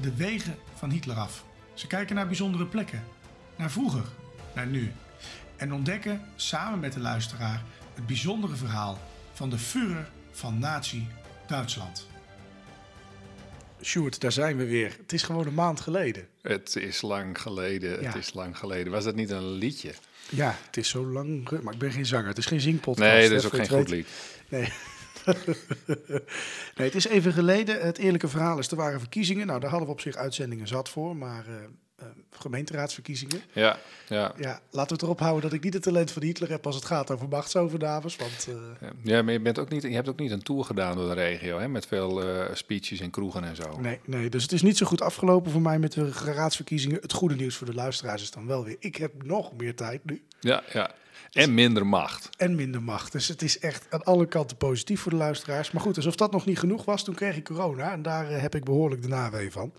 de wegen van Hitler af. Ze kijken naar bijzondere plekken, naar vroeger, naar nu. En ontdekken samen met de luisteraar het bijzondere verhaal van de Führer van Nazi-Duitsland. Sjoerd, daar zijn we weer. Het is gewoon een maand geleden. Het is lang geleden, Ja. het is lang geleden. Was dat niet een liedje? Ja, het is zo lang. Maar ik ben geen zanger. Het is geen zingpodcast. Nee, dat is ook geen goed lied. Nee. nee, het is even geleden. Het eerlijke verhaal is, er waren verkiezingen. Nou, daar hadden we op zich uitzendingen zat voor, maar eh, eh, gemeenteraadsverkiezingen. Ja, ja. Ja, laten we het erop houden dat ik niet het talent van Hitler heb als het gaat over machtsovernames. Want eh, Ja, maar je, bent ook niet, je hebt ook niet een tour gedaan door de regio, hè, met veel speeches in kroegen en zo. nee, nee, dus het is niet zo goed afgelopen voor mij met de raadsverkiezingen. Het goede nieuws voor de luisteraars is dan wel weer, ik heb nog meer tijd nu. Ja, ja. En minder macht. En minder macht. Dus het is echt aan alle kanten positief voor de luisteraars. Maar goed, alsof dat nog niet genoeg was, toen kreeg ik corona. En daar eh, heb ik behoorlijk de nawee van.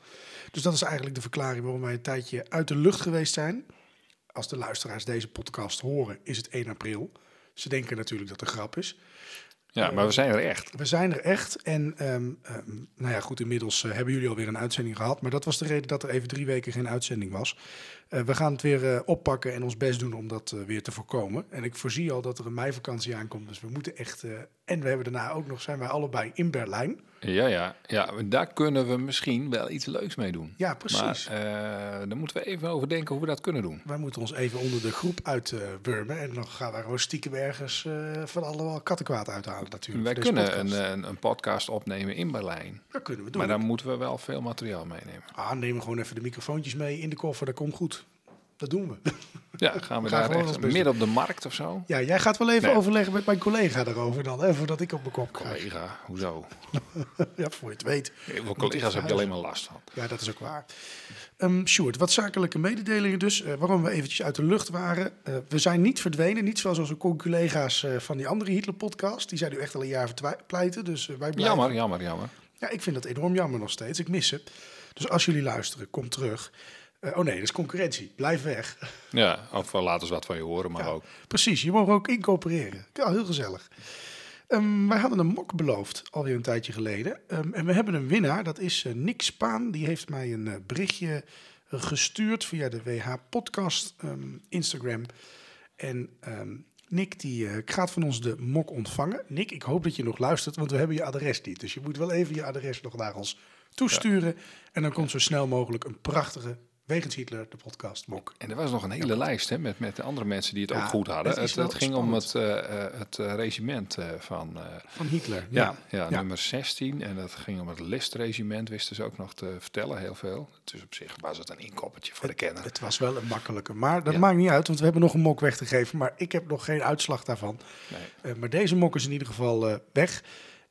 Dus dat is eigenlijk de verklaring waarom wij een tijdje uit de lucht geweest zijn. Als de luisteraars deze podcast horen, is het 1 april. Ze denken natuurlijk dat het een grap is. Ja, maar we zijn er echt. We zijn er echt. En ehm, ehm, nou ja, goed, inmiddels eh, hebben jullie alweer een uitzending gehad. Maar dat was de reden dat er even drie weken geen uitzending was. Eh, we gaan het weer eh, oppakken en ons best doen om dat eh, weer te voorkomen. En ik voorzie al dat er een meivakantie aankomt. Dus we moeten echt. en we hebben daarna ook nog, zijn wij allebei in Berlijn. Ja, ja, ja. Daar kunnen we misschien wel iets leuks mee doen. Ja, precies. Maar daar moeten we even over denken hoe we dat kunnen doen. Wij moeten ons even onder de groep uitwurmen. en dan gaan we gewoon stiekem ergens van allemaal kattenkwaad uithalen natuurlijk. Wij kunnen een, podcast. een, een podcast opnemen in Berlijn. Dat kunnen we doen. Maar dan moeten we wel veel materiaal meenemen. Ah, neem gewoon even de microfoontjes mee in de koffer. Dat komt goed. Dat doen we. Ja, gaan we Gaan daar echt midden op de markt of zo? Ja, jij gaat wel even Nee. overleggen met mijn collega daarover dan, hè, voordat ik op mijn kop krijg. Collega, hoezo? Ja, voor je het weet. Veel collega's heb je alleen maar last van. Ja, dat is ook waar. Sjoerd, wat zakelijke mededelingen dus, eh, waarom we eventjes uit de lucht waren. Eh, we zijn niet verdwenen, niet zoals onze collega's eh, van die andere Hitler-podcast. Die zijn nu echt al een jaar verpleiten, dus wij blijven. Jammer, jammer, jammer. Ja, ik vind dat enorm jammer nog steeds. Ik mis ze. Dus als jullie luisteren, kom terug. Eh, oh nee, dat is concurrentie. Blijf weg. Ja, of uh, laat eens wat van je horen, maar Ja, ook. Precies, je mag ook incorporeren. Ja, heel gezellig. Ehm, wij hadden een mok beloofd, alweer een tijdje geleden. Ehm, en we hebben een winnaar, dat is eh, Nick Spaan. Die heeft mij een eh, berichtje gestuurd via de WH Podcast ehm, Instagram. En Nick die, gaat van ons de mok ontvangen. Nick, ik hoop dat je nog luistert, want we hebben je adres niet. Dus je moet wel even je adres nog naar ons toesturen. En dan komt zo snel mogelijk een prachtige Wegens Hitler, de podcast mok. En er was nog een hele lijst hè, met, met de andere mensen die het Ja, ook goed hadden. het Het, ging om het, eh, eh, het eh, regiment van... Van Hitler. ja, ja, Ja. nummer 16. En dat ging om het listregiment, wisten ze ook nog te vertellen, heel veel. Dus op zich was het een inkoppertje voor de kenner. Het was wel een makkelijke. Maar dat maakt niet uit, want we hebben nog een mok weg te geven. Maar ik heb nog geen uitslag daarvan. Nee. Maar deze mok is in ieder geval weg.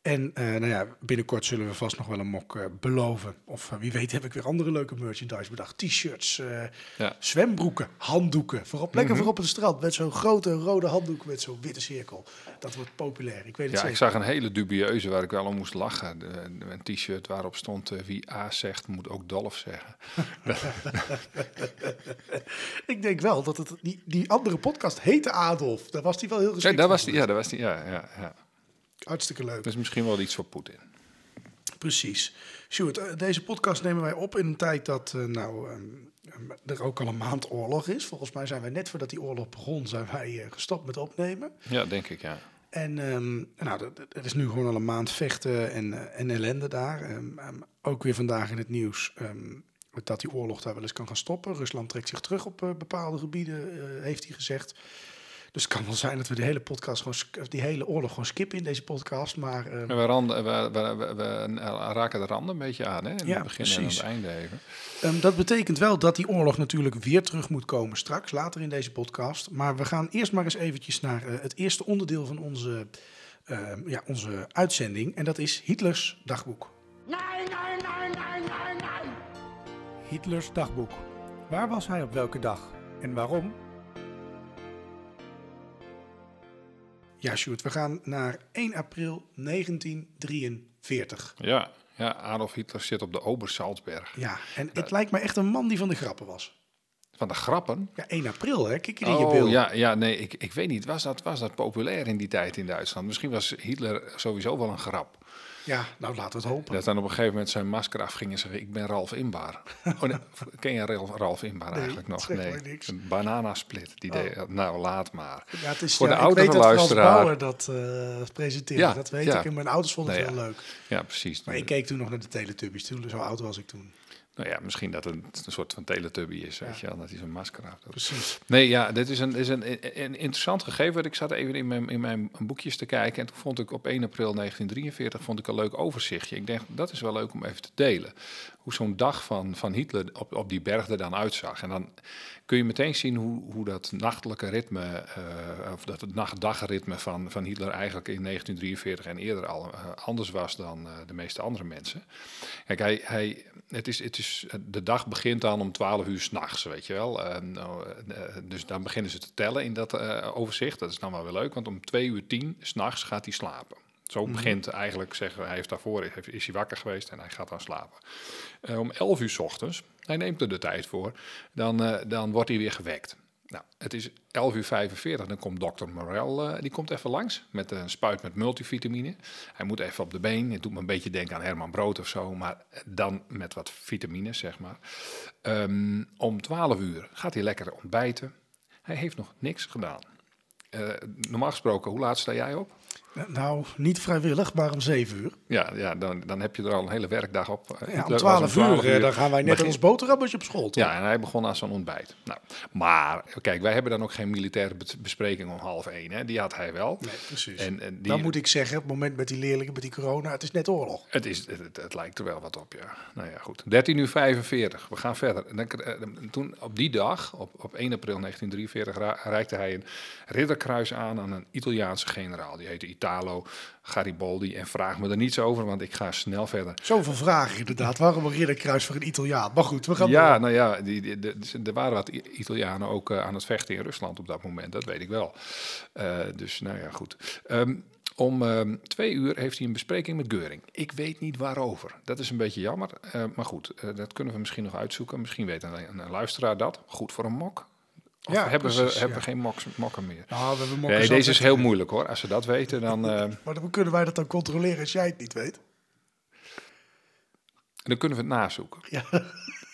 En eh, nou ja, binnenkort zullen we vast nog wel een mok eh, beloven. Of eh, wie weet heb ik weer andere leuke merchandise bedacht. T-shirts, Ja. zwembroeken, handdoeken. Voorop, lekker Mhm. voorop op het strand met zo'n grote rode handdoek met zo'n witte cirkel. Dat wordt populair. Ik weet het Ja, zeker. ik zag een hele dubieuze waar ik wel om moest lachen. De, een t-shirt waarop stond wie A zegt, moet ook Dolf zeggen. Ik denk wel dat het, die, die andere podcast heette Adolf. Daar was die wel heel Ja, geschikt daar voor was die, ja, daar was die, ja, ja, ja. Hartstikke leuk. Dat is misschien wel iets voor Poetin. Precies. Sjoerd, eh, deze podcast nemen wij op in een tijd dat eh, nou, ehm, er ook al een maand oorlog is. Volgens mij zijn wij net voordat die oorlog begon, zijn wij eh, gestopt met opnemen. Ja, denk ik, ja. En ehm, nou, er is nu gewoon al een maand vechten en, eh, en ellende daar. Ehm, ook weer vandaag in het nieuws dat die oorlog daar wel eens kan gaan stoppen. Rusland trekt zich terug op eh, bepaalde gebieden, eh, heeft hij gezegd. Dus het kan wel zijn dat we de hele podcast gewoon, die hele oorlog gewoon skippen in deze podcast. Maar eh, En we, randen, we, we, we, we raken de randen een beetje aan, hè? In Ja, het begin en aan het einde even. Ehm, dat betekent wel dat die oorlog natuurlijk weer terug moet komen straks, later in deze podcast. Maar we gaan eerst maar eens eventjes naar eh, het eerste onderdeel van onze, ehm, ja, onze uitzending. En dat is Hitlers dagboek. Nein, nein, nein, nein, nein, nein! Hitlers dagboek. Waar was hij op welke dag en waarom? Ja, Sjoerd, we gaan naar 1 april 1943. Ja, ja, Adolf Hitler zit op de Obersalzberg. Ja, en het lijkt me echt een man die van de grappen was. Van de grappen. Ja, 1 april, hè? Kijk in je Oh beeld. ja, ja, nee, ik, ik weet niet. Was dat, was dat populair in die tijd in Duitsland? Misschien was Hitler sowieso wel een grap. Ja, nou laten we het hopen. Dat dan op een gegeven moment zijn masker afging en zeggen: Ik ben Ralf Inbaar. Oh, nee, ken je Ralf, Ralf Inbaar Nee, eigenlijk nog? Nee, niks. een bananasplit. Die deed, nou, laat maar. Ja, het is, Voor ja, de ik oudere weet dat Frans luisteraar. Bauer dat eh presenteerde. Ja, dat weet ik. En mijn ouders vonden het heel leuk. Ja, precies. Maar ik keek toen nog naar de Teletubbies. Toen, zo oud was ik toen. Nou ja, misschien dat het een, soort van teletubby is, weet je wel, dat hij zijn masker af doet. Precies. Nee, ja, dit is een, is een, een interessant gegeven. want Ik zat even in mijn, in mijn boekjes te kijken en toen vond ik op 1 april 1943 vond ik een leuk overzichtje. Ik denk, dat is wel leuk om even te delen. Hoe zo'n dag van, van Hitler op, op die berg er dan uitzag. En dan kun je meteen zien hoe, hoe dat nachtelijke ritme, eh, of dat het nacht-dagritme van, van Hitler eigenlijk in 1943 en eerder al eh, anders was dan eh, de meeste andere mensen. Kijk, hij, hij, het is, het is, de dag begint dan om 12 uur s'nachts, weet je wel. Dus dan beginnen ze te tellen in dat overzicht. Dat is dan wel weer leuk, want om 2 uur 10 s'nachts gaat hij slapen. Zo begint eigenlijk, zeggen hij heeft daarvoor is, hij wakker geweest en hij gaat dan slapen. Eh, om 11 uur s ochtends, hij neemt er de tijd voor, dan, eh, dan wordt hij weer gewekt. Nou, het is 11 uur 45, dan komt dokter Morel, eh, die komt even langs met een spuit met multivitamine. Hij moet even op de been, het doet me een beetje denken aan Herman Brood of zo, maar dan met wat vitamines, zeg maar. Ehm, om 12 uur gaat hij lekker ontbijten. Hij heeft nog niks gedaan. Normaal gesproken, hoe laat sta jij op? Nou, niet vrijwillig, maar om 7 uur. Ja, ja dan, dan heb je er al een hele werkdag op. Ja, om was 12 uur, eh, dan gaan wij net begin- ons boterhammetje op school. toch? Ja, en hij begon aan zo'n ontbijt. Nou, maar kijk, wij hebben dan ook geen militaire be- bespreking om half één. Hè? Die had hij wel. Nee, precies. En, en die, Dan moet ik zeggen, op het moment met die leerlingen, met die corona, het is net oorlog. het, is, het, het- het lijkt er wel wat op, ja. Nou ja, goed. 13 uur 45, we gaan verder. En dan, eh, toen, op die dag, op, op 1 april 1943, ra- reikte hij een ridderkruis aan aan een Italiaanse generaal. Die heette Italo Garibaldi. En vraag me er niets over, want ik ga snel verder. Zoveel vragen inderdaad. Waarom een ridderkruis voor een Italiaan? Maar goed, we gaan Ja, door. nou ja, de- er waren wat Italianen ook eh, aan het vechten in Rusland op dat moment, dat weet ik wel. Eh, dus nou ja, goed. Ehm, om ehm, twee uur heeft hij een bespreking met Geuring. Ik weet niet waarover. Dat is een beetje jammer. eh, maar goed, dat kunnen we misschien nog uitzoeken. Misschien weet een, een luisteraar dat. Goed voor een mok. Of Ja, hebben, precies, we, hebben we geen mokken meer? Nou, we hebben mokken Nee, deze is heel moeilijk hoor. Als ze dat weten, dan, eh, Maar dan kunnen wij dat dan controleren als jij het niet weet. dan kunnen we het nazoeken. Ja,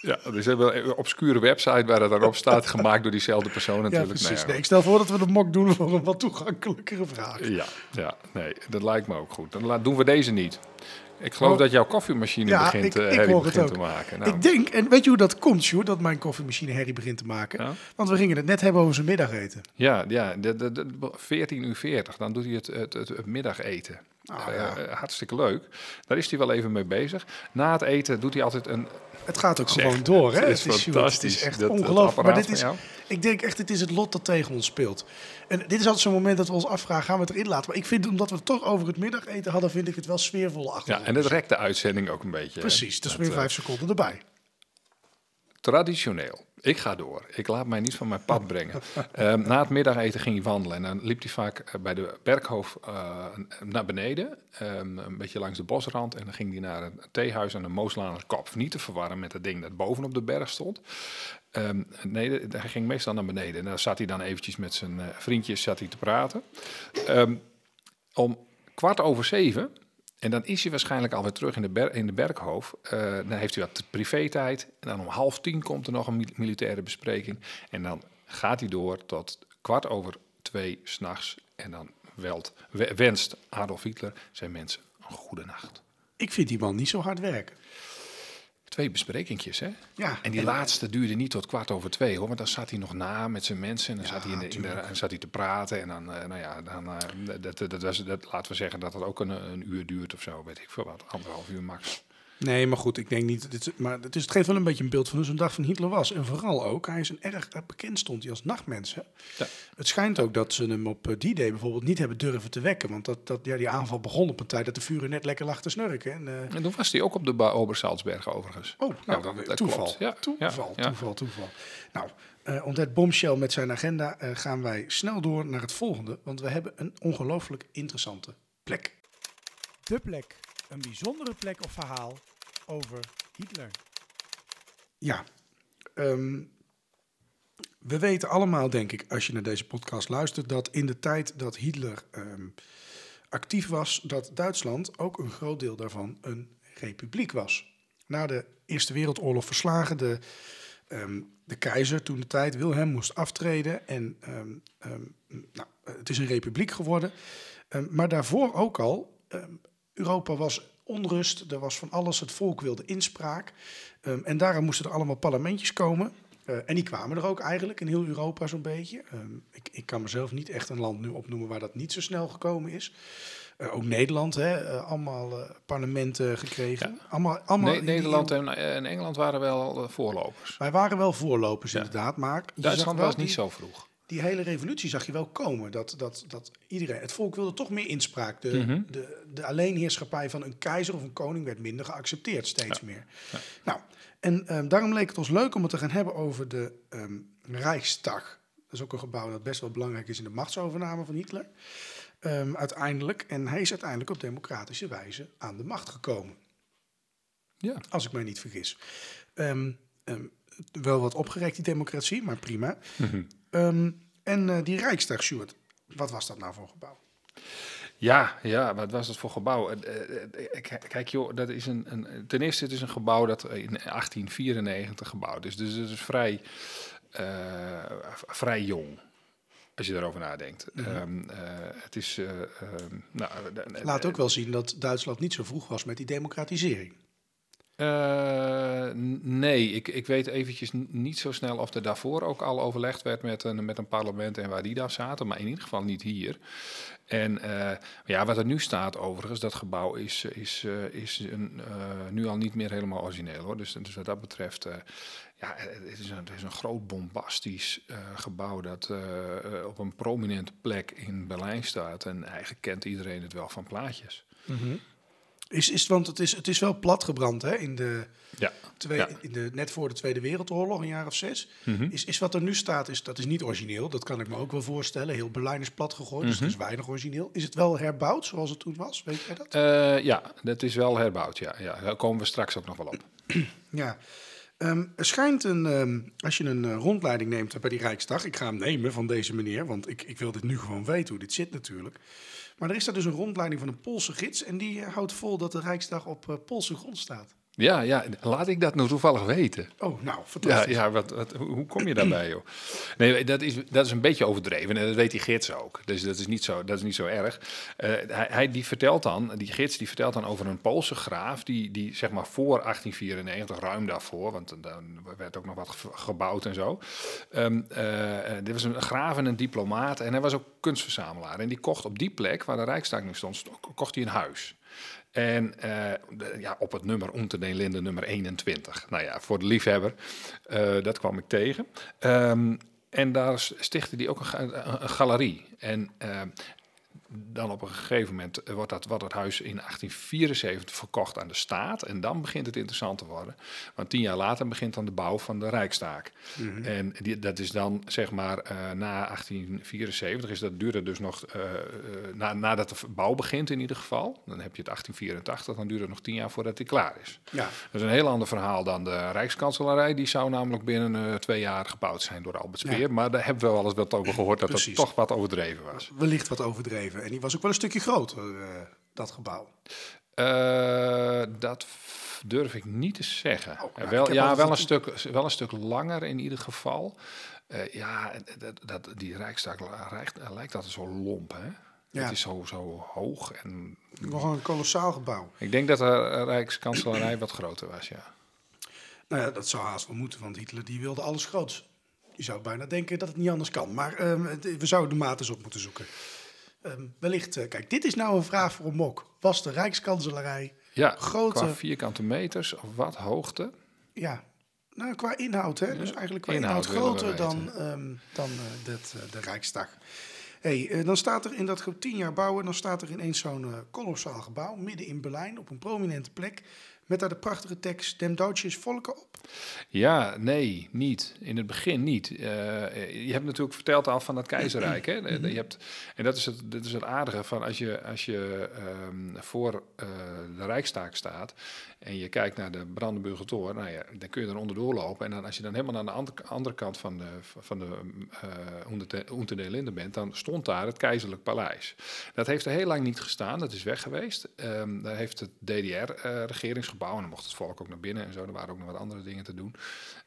Ja, dus we hebben een obscure website waar dat dan op staat, gemaakt door diezelfde persoon ja natuurlijk. precies. Ja, Nee, ik stel voor dat we de mok doen voor een wat toegankelijkere vraag. Ja, ja, nee, dat lijkt me ook goed. Dan doen we deze niet. Ik geloof Oh. dat jouw koffiemachine Ja, begint, ik- eh, ik het begint te maken. Nou, Ik denk, en weet je hoe dat komt, Sjoerd, dat mijn koffiemachine herrie begint te maken? Ja? Want we gingen het net hebben over zijn middageten. ja, ja de, de, de, 14 uur 40, dan doet hij het, het, het, het middageten. Eh, ja. eh, hartstikke leuk. Daar is hij wel even mee bezig. Na het eten doet hij altijd een... Het gaat ook Zeg, gewoon door, hè? het is fantastisch, Het is echt dat- dat ongelooflijk. Maar dit is, ik denk echt, het is het lot dat tegen ons speelt. En dit is altijd zo'n moment dat we ons afvragen, gaan we het erin laten? Maar ik vind, omdat we het toch over het middageten hadden, vind ik het wel sfeervol achter. Ja, en dat rekt de uitzending ook een beetje. hè. Precies, dus Dat, weer eh, vijf seconden erbij. Traditioneel. Ik ga door. Ik laat mij niet van mijn pad brengen. Ehm, na het middageten ging hij wandelen. En dan liep hij vaak eh, bij de Berghof eh, naar beneden. ehm, een beetje langs de bosrand. En dan ging hij naar een theehuis aan de Mooslaner Kop. Niet te verwarren met het ding dat bovenop de berg stond. Ehm, nee, hij ging meestal naar beneden. En daar zat hij dan eventjes met zijn eh, vriendjes zat hij te praten. Om kwart over zeven en dan is hij waarschijnlijk alweer terug in de, ber in de Berghof. Eh, dan heeft hij wat privé-tijd. En dan om half tien komt er nog een mil- militaire bespreking. En dan gaat hij door tot kwart over twee s'nachts. En dan welt, we- wenst Adolf Hitler zijn mensen een goede nacht. Ik vind die man niet zo hard werken. Twee besprekingjes, hè? Ja, En die en- laatste duurde niet tot kwart over twee, hoor. Want dan zat hij nog na met zijn mensen en dan Ja, zat hij in de, in de, tuurlijk. en zat hij te praten. En dan, eh, nou ja, dan, eh, dat, dat, dat was, dat, laten we zeggen dat het ook een, een uur duurt of zo, weet ik veel wat. Anderhalf uur max. Nee, maar goed, ik denk niet. Dit, maar het, is, het geeft wel een beetje een beeld van hoe zo'n dag van Hitler was. En vooral ook, hij is een erg eh, bekend stond hij als nachtmens. Hè? Ja. Het schijnt ook dat ze hem op eh, die day bijvoorbeeld niet hebben durven te wekken. Want dat, dat, ja, die aanval begon op een tijd dat de vuren net lekker lag te snurken. En, eh, En toen was hij ook op de ba- Obersalzberg overigens. oh, nou, Ja, dan, dat toeval. klopt. Ja, toeval, ja, ja. toeval, toeval. Nou, eh om dat bombshell met zijn agenda eh, gaan wij snel door naar het volgende. Want we hebben een ongelooflijk interessante plek. De plek. Een bijzondere plek of verhaal over Hitler. Ja, ehm, we weten allemaal, denk ik, als je naar deze podcast luistert, dat in de tijd dat Hitler ehm, actief was, dat Duitsland ook een groot deel daarvan een republiek was. Na de Eerste Wereldoorlog verslagen, de, ehm, de keizer toen de tijd, Wilhelm, moest aftreden. En nou, het is een republiek geworden. Maar daarvoor ook al, Europa was onrust, er was van alles, het volk wilde inspraak. Ehm, en daarom moesten er allemaal parlementjes komen. Eh, en die kwamen er ook eigenlijk in heel Europa zo'n beetje. Ehm, ik, ik kan mezelf niet echt een land nu opnoemen waar dat niet zo snel gekomen is. Eh, ook Nederland, hè, eh, allemaal parlementen gekregen. Allemaal, allemaal die Nederland en, en Engeland waren wel voorlopers. Wij waren wel voorlopers Ja. inderdaad, maar Duitsland was niet zo vroeg. Die hele revolutie zag je wel komen. Dat, dat, dat iedereen, het volk wilde toch meer inspraak. De, Mhm. de, de alleenheerschappij van een keizer of een koning werd minder geaccepteerd, steeds meer. Nou, en ehm, daarom leek het ons leuk om het te gaan hebben over de ehm Rijksdag. Dat is ook een gebouw dat best wel belangrijk is in de machtsovername van Hitler. Ehm, uiteindelijk. En hij is uiteindelijk op democratische wijze aan de macht gekomen. Ja. Als ik mij niet vergis. Wel wat opgerekt, die democratie, maar prima. Ehm, en eh, die Rijksdag, Sjoerd, wat was dat nou voor gebouw? Ja, ja, wat was dat voor gebouw? Eh, eh, Kijk joh, dat is een, een, ten eerste het is een gebouw dat in 1894 gebouwd is. Dus het is vrij, vrij jong, als je daarover nadenkt. Ehm, eh, het is... eh, ehm, nou, Laat ook wel zien dat Duitsland niet zo vroeg was met die democratisering. Eh, nee, ik, ik weet eventjes niet zo snel of er daarvoor ook al overlegd werd met een, met een parlement en waar die daar zaten, maar in ieder geval niet hier. En eh, ja, wat er nu staat overigens, dat gebouw is, is, eh, is een, nu al niet meer helemaal origineel hoor. Dus, dus wat dat betreft, ja, het is een, het is een groot bombastisch gebouw dat op een prominente plek in Berlijn staat. En eigenlijk kent iedereen het wel van plaatjes. Is, is, want het is, het is wel platgebrand hè, in de Ja. twee, Ja. in de, net voor de Tweede Wereldoorlog, een jaar of zes. Mhm. Is, is wat er nu staat, is, dat is niet origineel. Dat kan ik me ook wel voorstellen. Heel Berlijn is plat gegooid, dus Mhm. het is weinig origineel. Is het wel herbouwd zoals het toen was? Weet jij dat? Eh, ja, dat is wel herbouwd. Ja, ja, daar komen we straks ook nog wel op. Ja. Ehm, er schijnt een, ehm, als je een eh, rondleiding neemt bij die Rijksdag, ik ga hem nemen van deze meneer, want ik, ik wil dit nu gewoon weten hoe dit zit natuurlijk. Maar er is daar dus een rondleiding van een Poolse gids en die eh, houdt vol dat de Rijksdag op eh, Poolse grond staat. Ja, ja, laat ik dat nou toevallig weten. Oh, nou, fantastisch. ja wat, wat, hoe kom je daarbij, joh? Nee, dat is, dat is een beetje overdreven en dat weet die gids ook. Dus dat is niet zo, dat is niet zo erg. Eh, hij, hij die vertelt dan, die gids die vertelt dan over een Poolse graaf... die, die zeg maar voor 1894, ruim daarvoor... want dan werd ook nog wat ge- gebouwd en zo. Ehm eh, dit was een graaf en een diplomaat en hij was ook kunstverzamelaar. En die kocht op die plek, waar de Rijksdag nu stond, sto- kocht hij een huis. En eh, ja, op het nummer Unter den Linden nummer 21. Nou ja, voor de liefhebber, eh, dat kwam ik tegen. Ehm, en daar stichtte hij ook een, ga- een- een galerie. En ehm, dan op een gegeven moment wordt dat, wordt het huis in 1874 verkocht aan de staat. En dan begint het interessant te worden. Want tien jaar later begint dan de bouw van de Rijkstaak. En die, dat is dan zeg maar eh, na 1874, is dat, duurt het dus nog, eh, eh, na, nadat de bouw begint in ieder geval. Dan heb je het 1884, dan duurt het nog tien jaar voordat die klaar is. Ja, Dat is een heel ander verhaal dan de Rijkskanselarij. Die zou namelijk binnen eh, twee jaar gebouwd zijn door Albert Speer. Ja. Maar daar hebben we wel eens wat over gehoord dat Precies. het toch wat overdreven was. wellicht wat overdreven. En die was ook wel een stukje groter, eh, dat gebouw. Eh, dat durf ik niet te zeggen. nou, Eh, ik wel, ja, wel een, stuk, wel een stuk langer in ieder geval. Eh, ja, dat, dat, die Rijksdag lijkt, altijd zo lomp, hè? Ja. Het is zo, zo hoog. En Nog een kolossaal gebouw. ik denk dat de Rijkskanselarij wat groter was, ja. Nou ja, dat zou haast wel moeten, want Hitler die wilde alles groots. Je zou bijna denken dat het niet anders kan. Maar ehm, we zouden de maat eens op moeten zoeken. Ehm, wellicht, eh, kijk, dit is nou een vraag voor een mok. Was de Rijkskanselarij, Ja, Grote- qua vierkante meters of wat hoogte. ja, nou qua inhoud, hè? Dus eigenlijk qua inhoud, groter dan, ehm, dan eh, dat, eh, de Rijksdag. Hey, dan staat er in dat ge- tien jaar bouwen, dan staat er ineens zo'n kolossaal gebouw midden in Berlijn op een prominente plek. Met daar de prachtige tekst Dem Deutsches Volke op. Ja, nee, niet. In het begin niet. Eh, je hebt natuurlijk verteld al van het keizerrijk. Hè? Mhm. Je hebt, en dat is, het, dat is het aardige van als je, als je ehm, voor eh, de Rijkstaak staat en je kijkt naar de Brandenburger Tor, nou ja, dan kun je er onderdoor lopen. En dan, als je dan helemaal aan de andere, andere kant van de, van de uh, Unter den Linden bent, dan stond daar het keizerlijk paleis. Dat heeft er heel lang niet gestaan, dat is weg geweest. Ehm, daar heeft het DDR-regeringsgebouw, en dan mocht het volk ook naar binnen en zo, er waren ook nog wat andere dingen te doen,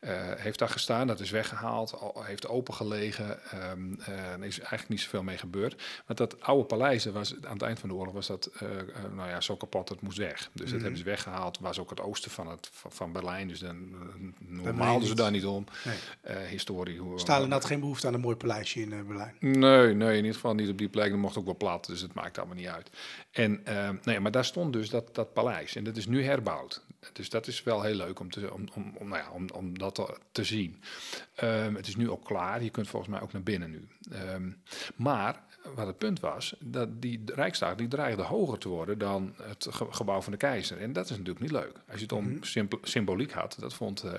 uh, heeft daar gestaan. Dat is weggehaald, al, heeft opengelegen. Um, uh, er is eigenlijk niet zoveel mee gebeurd. Want dat oude paleis, dat was, aan het eind van de oorlog was dat uh, nou ja, zo kapot, het moest weg. Dus mm -hmm. dat hebben ze weggehaald. was ook het oosten van, het, van, van Berlijn, dus dan normaal ze daar niet om. Nee. historie. Hoe, Stalin had geen behoefte aan een mooi paleisje in Berlijn. Nee, nee, in ieder geval niet op die plek. Dat mocht ook wel plat, dus het maakt allemaal niet uit. En nee, maar daar stond dus dat, dat paleis. En dat is nu herbouwd. Dus dat is wel heel leuk om, te, om, om, om, nou ja, om, om dat te, zien. Um, het is nu ook klaar. Je kunt volgens mij ook naar binnen nu. Um, maar wat het punt was, dat die Rijksdag die dreigde hoger te worden dan het ge gebouw van de keizer. En dat is natuurlijk niet leuk. Als je het om mm -hmm. symboliek had, dat vond uh,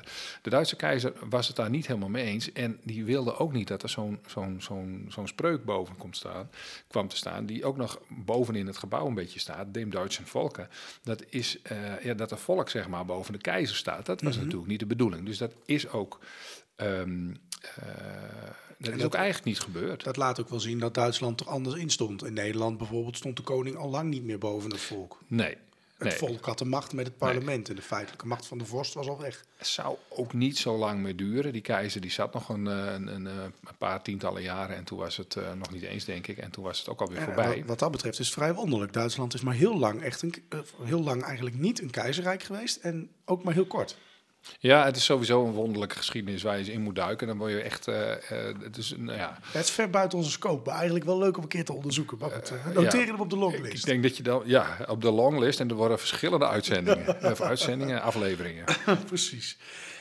de Duitse keizer was het daar niet helemaal mee eens. En die wilde ook niet dat er zo'n zo'n zo'n zo'n spreuk boven komt staan, kwam te staan, die ook nog bovenin het gebouw een beetje staat, Dem Deutschen Volken. Dat is uh, ja, dat er volk zeg maar boven de keizer staat. Dat was mm -hmm. natuurlijk niet de bedoeling. Dus dat is ook. Um, uh, dat is dat, ook eigenlijk niet gebeurd. Dat laat ook wel zien dat Duitsland er anders in stond. In Nederland bijvoorbeeld stond de koning al lang niet meer boven het volk. Nee. Het nee. volk had de macht met het parlement nee. en de feitelijke macht van de vorst was al weg. Het zou ook niet zo lang meer duren. Die keizer die zat nog een, een, een, een paar tientallen jaren en toen was het uh, nog niet eens, denk ik. En toen was het ook alweer ja, voorbij. Wat, wat, dat betreft is het vrij wonderlijk. Duitsland is maar heel lang, echt een, heel lang eigenlijk niet een keizerrijk geweest en ook maar heel kort. Ja, het is sowieso een wonderlijke geschiedenis waar je eens in moet duiken. Dan word je echt. Uh, uh, het, is, nou ja. het is ver buiten onze scope, maar eigenlijk wel leuk om een keer te onderzoeken. Maar goed, we noteren ja, hem op de longlist. Ik denk dat je dan. Ja, op de longlist en er worden verschillende uitzendingen. of uitzendingen, afleveringen. Precies.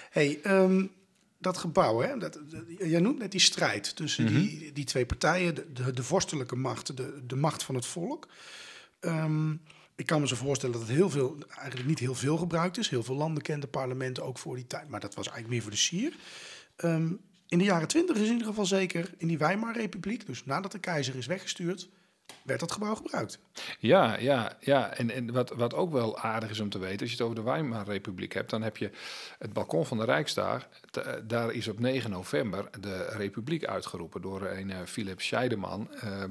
Hey, um, dat gebouw, hè, dat, dat, jij noemt net die strijd tussen mm -hmm. die, die twee partijen, de, de, de vorstelijke macht, de, de macht van het volk. Um, ik kan me zo voorstellen dat het heel veel, eigenlijk niet heel veel gebruikt is. Heel veel landen kenden parlementen ook voor die tijd, maar dat was eigenlijk meer voor de sier. Um, in de jaren twintig is in ieder geval zeker in die Weimar-republiek, dus nadat de keizer is weggestuurd, werd dat gebouw gebruikt. Ja, ja, ja. En, en wat, wat ook wel aardig is om te weten, als je het over de Weimar-republiek hebt, dan heb je het balkon van de Rijksdag. Daar is op 9 november de republiek uitgeroepen door een uh, Philip Scheideman. Uh,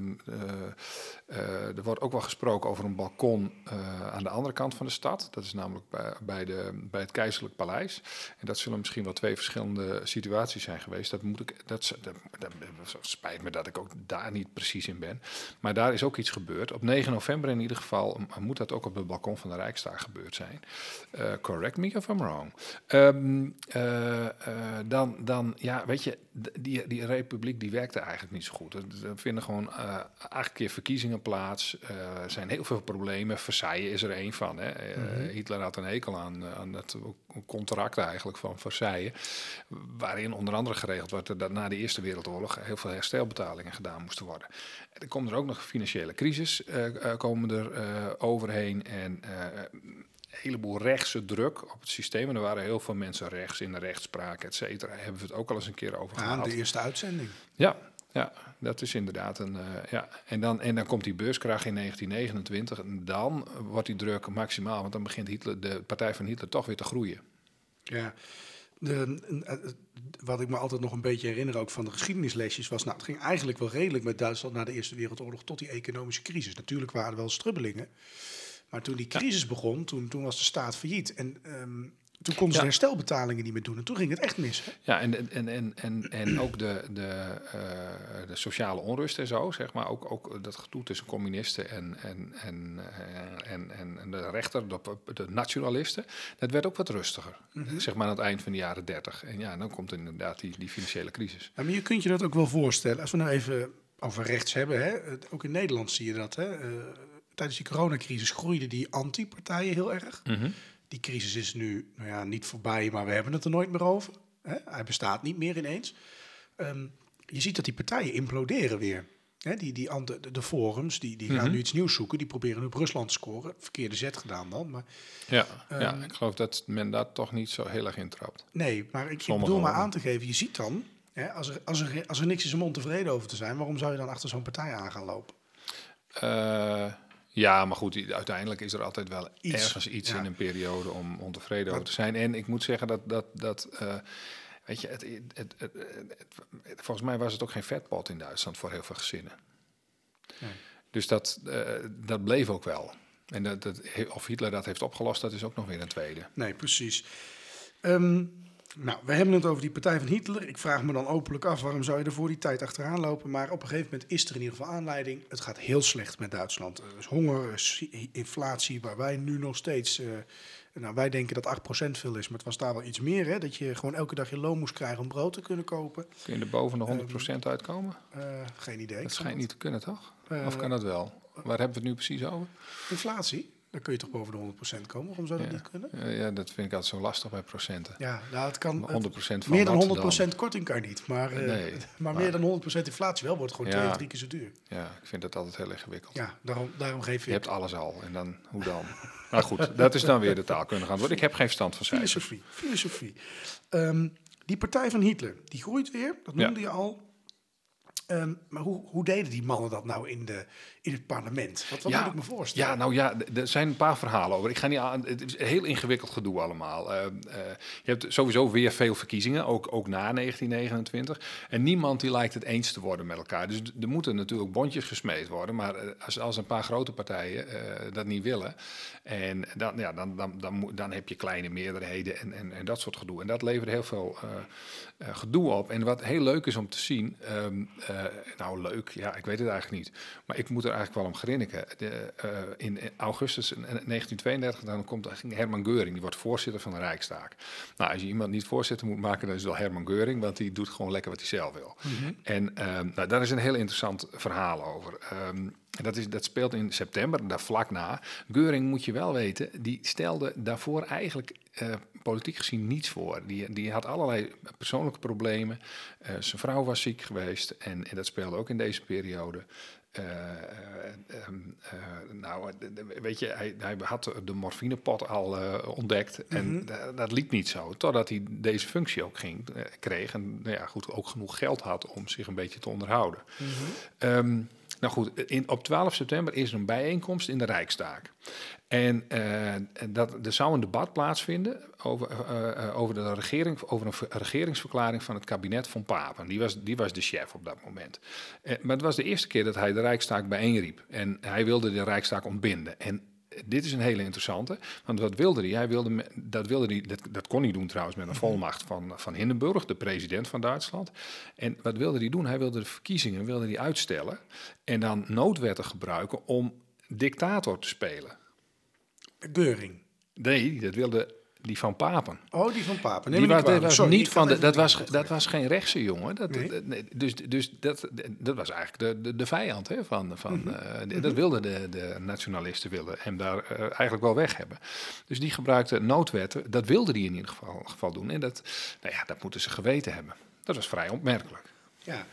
uh, er wordt ook wel gesproken over een balkon aan de andere kant van de stad. Dat is namelijk bij, bij, het keizerlijk paleis. En dat zullen misschien wel twee verschillende situaties zijn geweest. Dat moet ik, dat, dat spijt me dat ik ook daar niet precies in ben. Maar daar is ook iets gebeurd. Op 9 november in ieder geval moet dat ook op het balkon van de Rijksdag gebeurd zijn. Uh, correct me if I'm wrong. Um, uh, uh, dan, dan, ja, weet je, die, die republiek die werkte eigenlijk niet zo goed. Er, vinden gewoon acht keer verkiezingen plaats. Er zijn heel veel problemen. Versailles is er één van. Hè. Mm -hmm. Hitler had een hekel aan, aan dat contract eigenlijk van Versailles. Waarin onder andere geregeld wordt dat na de Eerste Wereldoorlog heel veel herstelbetalingen gedaan moesten worden. En er komt er ook nog een financiële crisis uh, komen er uh, overheen en een heleboel rechtse druk op het systeem. En er waren heel veel mensen rechts in de rechtspraak, et cetera. Hebben we het ook al eens een keer over gehad. de eerste uitzending. Ja, ja, dat is inderdaad een. ja. en, dan, en dan komt die beurskracht in 1929. En dan wordt die druk maximaal, want dan begint Hitler, de partij van Hitler toch weer te groeien. Ja, de, wat ik me altijd nog een beetje herinner ook van de geschiedenislesjes was, nou, het ging eigenlijk wel redelijk met Duitsland na de Eerste Wereldoorlog tot die economische crisis. Natuurlijk waren er wel strubbelingen, maar toen die crisis ja. begon, toen, toen was de staat failliet. En um, Toen konden ze Ja. herstelbetalingen niet meer doen. En toen ging het echt mis. Hè? Ja, en, en, en, en, en ook de, de, eh, de sociale onrust en zo, zeg maar. Ook, ook dat gedoe tussen communisten en, en, en, eh, en, en, en de rechter, de, de nationalisten. Dat werd ook wat rustiger, zeg maar aan het eind van de jaren dertig. En ja, dan komt inderdaad die, die financiële crisis. Ja, maar je kunt je dat ook wel voorstellen. Als we nou even over rechts hebben. Hè? Ook in Nederland zie je dat. Hè? Eh, tijdens die coronacrisis groeiden die anti-partijen heel erg. Die crisis is nu nou ja, niet voorbij, maar we hebben het er nooit meer over. Hè? Hij bestaat niet meer ineens. Ehm, je ziet dat die partijen imploderen weer. Hè? Die, die, de, de forums die, die gaan nu iets nieuws zoeken. Die proberen nu op Rusland te scoren. Verkeerde zet gedaan dan. Maar Ja, ja, ik geloof dat men daar toch niet zo heel erg intrapt. Nee, maar ik, bedoel maar aan te geven, je ziet dan, hè, als, er, als, er, als er niks is om ontevreden over te zijn, waarom zou je dan achter zo'n partij aan gaan lopen? Eh, ja, maar goed, uiteindelijk is er altijd wel Iets, ergens iets ja. in een periode om ontevreden over te zijn. En ik moet zeggen dat, dat, dat eh, weet je, het, het, volgens mij was het ook geen vetpot in Duitsland voor heel veel gezinnen. Nee. Dus dat, eh, dat bleef ook wel. En dat, dat, of Hitler dat heeft opgelost, dat is ook nog weer een tweede. Nee, precies. Ehm, nou, we hebben het over die partij van Hitler. Ik vraag me dan openlijk af, waarom zou je er voor die tijd achteraan lopen? Maar op een gegeven moment is er in ieder geval aanleiding. Het gaat heel slecht met Duitsland. Er is honger, er is inflatie, waar wij nu nog steeds... eh, nou, wij denken dat 8% veel is, maar het was daar wel iets meer. Hè? Dat je gewoon elke dag je loon moest krijgen om brood te kunnen kopen. Kun je er boven de 100% uitkomen? Eh, geen idee. Dat schijnt niet te kunnen, toch? Eh, of kan dat wel? Waar hebben we het nu precies over? Inflatie, dan kun je toch boven de 100% komen. Waarom zou dat Ja. niet kunnen? Ja, dat vind ik altijd zo lastig bij procenten. Ja, nou, het kan. Maar het- 100% van meer dan wat 100% dan? korting kan niet. Maar, eh, maar, maar- meer dan 100% inflatie wel wordt gewoon Ja. twee of drie keer zo duur. Ja, ik vind dat altijd heel ingewikkeld. Ja, daarom, daarom geef Je je, hebt alles al en dan, hoe dan? nou goed, dat is dan weer de taalkundige antwoord. Ik heb geen verstand van cijfers. filosofie. filosofie. Ehm, die partij van Hitler, die groeit weer. Dat noemde je al. Ehm, maar hoe, hoe deden die mannen dat nou in, de, in het parlement? Wat, wat moet ik me voorstellen? Ja, nou ja, er zijn een paar verhalen over. Ik ga niet aan. Het is een heel ingewikkeld gedoe allemaal. Eh, eh, je hebt sowieso weer veel verkiezingen, ook, ook na 1929. En niemand die lijkt het eens te worden met elkaar. Dus er moeten natuurlijk bondjes gesmeed worden. Maar eh, als, als een paar grote partijen dat niet willen, en dan, ja, dan, dan, dan, moet- dan heb je kleine meerderheden en, en, en dat soort gedoe. En dat levert heel veel gedoe op. En wat heel leuk is om te zien, ehm, eh, nou leuk, ja, ik weet het eigenlijk niet. Maar ik moet er eigenlijk wel om grinniken. De, eh, in augustus 1932 dan komt Herman Geuring, die wordt voorzitter van de Rijksdag. Nou, als je iemand niet voorzitter moet maken, dan is het wel Herman Geuring, want die doet gewoon lekker wat hij zelf wil. En ehm, nou, daar is een heel interessant verhaal over. Ehm, en dat, is, dat speelt in september, daar vlak na. Geuring, moet je wel weten, die stelde daarvoor eigenlijk eh, politiek gezien niets voor. Die, die had allerlei persoonlijke problemen. Eh, zijn vrouw was ziek geweest en, en dat speelde ook in deze periode. Eh, eh, ehm, eh, nou, weet je, hij, hij had de morfinepot al ontdekt en da- dat liep niet zo. Totdat hij deze functie ook ging, kreeg en nou ja, goed, ook genoeg geld had om zich een beetje te onderhouden. Ehm, nou goed, op 12 september is er een bijeenkomst in de Rijksdag. En eh, dat, er zou een debat plaatsvinden over, eh, eh, over, de regering, over een ver- regeringsverklaring van het kabinet van Papen. Die was, die was de chef op dat moment. Maar het was de eerste keer dat hij de Rijksdag bijeenriep. En hij wilde de Rijksdag ontbinden. En dit is een hele interessante, want wat wilde hij? hij wilde, dat, wilde hij dat, dat kon hij doen trouwens met een volmacht van, van Hindenburg, de president van Duitsland. En wat wilde hij doen? Hij wilde de verkiezingen wilde hij uitstellen en dan noodwetten gebruiken om dictator te spelen. Geuring. Nee, dat wilde die van Papen. Oh, die van Papen. Die was, niet dat was Sorry, niet van de, dat, was, dat was geen rechtse jongen. Dat, Nee. dat- nee, dus dus dat, dat was eigenlijk de, de, de vijand hè, van. van Mhm. eh, Dat wilden de, de nationalisten wilden hem daar eh, eigenlijk wel weg hebben. Dus die gebruikte noodwetten. Dat wilde die in ieder geval, geval doen. En dat, nou ja, dat moeten ze geweten hebben. Dat was vrij opmerkelijk. Ja,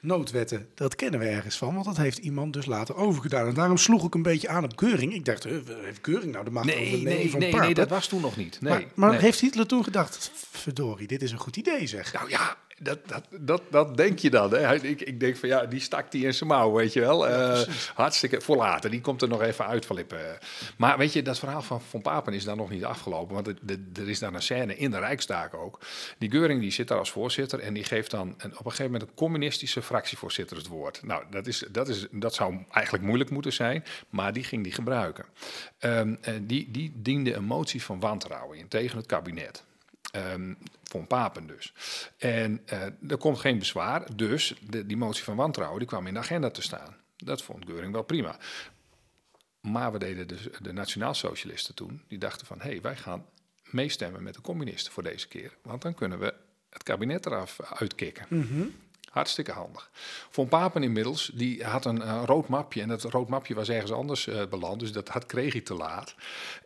noodwetten, dat kennen we ergens van, want dat heeft iemand dus later overgedaan. En daarom sloeg ik een beetje aan op Geuring. Ik dacht, eh, heeft Geuring nou de macht over Nee, het leven nee, van nee, nee, dat was toen nog niet. Nee, maar maar nee. heeft Hitler toen gedacht, Verdorie, dit is een goed idee zeg. Nou ja, dat, dat, dat, dat denk je dan. Hè? Ik, ik denk van ja, die stak die in zijn mouw, weet je wel. Eh, hartstikke voor later. Die komt er nog even uitflippen. Maar weet je, dat verhaal van Von Papen is daar nog niet afgelopen. Want er is daar een scène in de Rijksdag ook. Die Geuring die zit daar als voorzitter en die geeft dan een, op een gegeven moment een communistische fractievoorzitter het woord. Nou, dat, is, dat, is, dat zou eigenlijk moeilijk moeten zijn, maar die ging die gebruiken. Ehm, eh, die, die diende een motie van wantrouwen in tegen het kabinet. Ehm von Papen dus. En eh, er komt geen bezwaar, dus de, die motie van wantrouwen die kwam in de agenda te staan. Dat vond Geuring wel prima. Maar we deden dus de nationaal-socialisten toen, die dachten van... hé, hey, wij gaan meestemmen met de communisten voor deze keer. Want dan kunnen we het kabinet eraf uitkicken. Hartstikke handig. Von Papen inmiddels, die had een rood mapje. En dat rood mapje was ergens anders eh, beland. Dus dat had, kreeg hij te laat.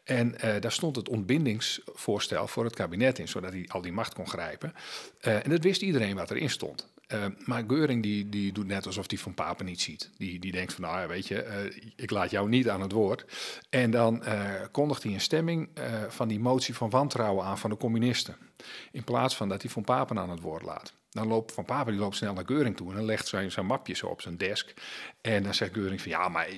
En eh, daar stond het ontbindingsvoorstel voor het kabinet in. Zodat hij al die macht kon grijpen. Eh, en dat wist iedereen wat erin stond. Maar Geuring die, die doet net alsof hij Van Papen niet ziet. Die, die denkt van, nou ja, weet je, ik laat jou niet aan het woord. En dan kondigt hij een stemming van die motie van wantrouwen aan van de communisten. In plaats van dat hij Van Papen aan het woord laat. Dan loopt Van Papen die loopt snel naar Geuring toe en dan legt zijn, zijn mapje op zijn desk. En dan zegt Geuring van, ja, maar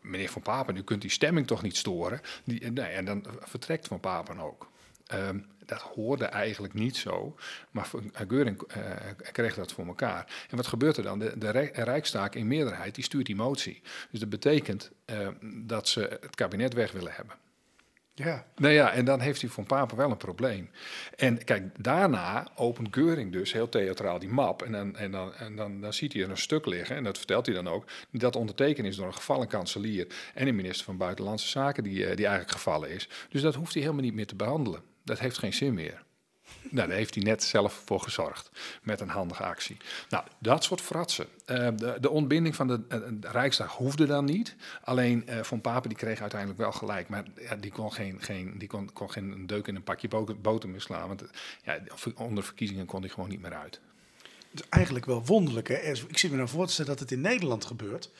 meneer Van Papen, u kunt die stemming toch niet storen? Die, en dan vertrekt Van Papen ook. Ehm, dat hoorde eigenlijk niet zo, maar eh, Geuring eh, kreeg dat voor elkaar. En wat gebeurt er dan? De, de Rij- Rijkstaak in meerderheid, die stuurt die motie. Dus dat betekent eh, dat ze het kabinet weg willen hebben. Ja, Nou ja, en dan heeft hij Van Papen wel een probleem. En kijk, daarna opent Geuring dus heel theatraal die map. En dan, en dan, en dan, dan ziet hij er een stuk liggen, en dat vertelt hij dan ook, dat ondertekend is door een gevallen kanselier en een minister van Buitenlandse Zaken die, eh, die eigenlijk gevallen is. Dus dat hoeft hij helemaal niet meer te behandelen. Dat heeft geen zin meer. Nou, daar heeft hij net zelf voor gezorgd met een handige actie. Nou, dat soort fratsen. Eh, de, de ontbinding van de, eh, de Rijksdag hoefde dan niet. Alleen eh Van Papen die kreeg uiteindelijk wel gelijk. Maar ja, die kon geen, geen, die kon, kon geen deuk in een pakje boter, meer slaan. Want ja, onder verkiezingen kon hij gewoon niet meer uit. het is eigenlijk wel wonderlijk. Ik zit me nou voor te stellen dat het in Nederland gebeurt.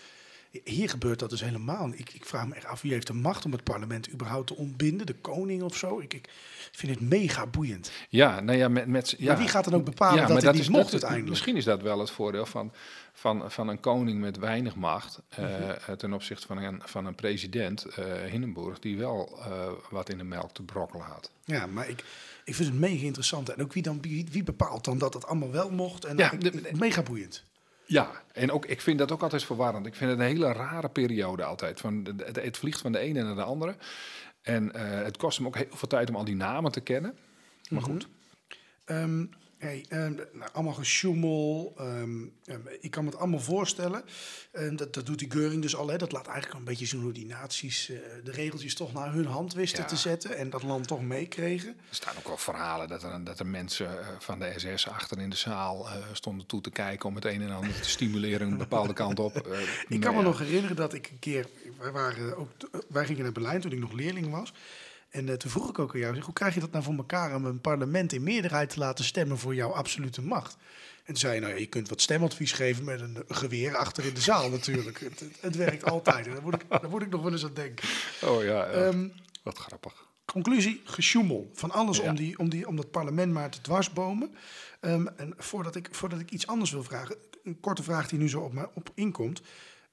Hier gebeurt dat dus helemaal. Ik, ik vraag me echt af wie heeft de macht om het parlement überhaupt te ontbinden. De koning of zo. Ik, ik vind het mega boeiend. Ja, nou ja, met, met, ja. Maar wie gaat dan ook bepalen dat maar dit niet is- mocht dat- uiteindelijk? Misschien is dat wel het voordeel van, van, van een koning met weinig macht eh, Mhm. ten opzichte van een, van een president, eh Hindenburg, die wel eh, wat in de melk te brokkelen had. Ja, maar ik, ik vind het mega interessant. En ook wie, dan, wie, wie bepaalt dan dat het allemaal wel mocht? En Ja, de- mega boeiend. Ja, en ook, ik vind dat ook altijd verwarrend. Ik vind het een hele rare periode altijd. Van het vliegt van de ene naar de andere. En eh, het kost hem ook heel veel tijd om al die namen te kennen. Maar goed. Ehm, hey, ehm, nou, allemaal gesjoemel. ehm, ehm, ik kan me het allemaal voorstellen. En dat, dat doet die Geuring dus al. Hè. Dat laat eigenlijk een beetje zien hoe die naties eh, de regeltjes toch naar hun hand wisten Ja. te zetten. En dat land toch meekregen. Er staan ook wel verhalen dat er, dat er mensen eh, van de SS achter in de zaal eh, stonden toe te kijken om het een en ander te stimuleren een bepaalde kant op. Ik nou kan me ja. nog herinneren dat ik een keer... Wij, waren ook, wij gingen naar Berlijn toen ik nog leerling was. En eh, toen vroeg ik ook aan jou, zeg, hoe krijg je dat nou voor elkaar om een parlement in meerderheid te laten stemmen voor jouw absolute macht? En toen zei je, nou ja, je kunt wat stemadvies geven met een geweer achter in de zaal natuurlijk. het, het, het werkt altijd. Daar moet, ik, daar moet ik nog wel eens aan denken. Oh ja, ja. Ehm, wat grappig. conclusie, gesjoemel. Van alles Ja. om, die, om, die, om dat parlement maar te dwarsbomen. Ehm, en voordat ik, voordat ik iets anders wil vragen, een korte vraag die nu zo op mij op inkomt.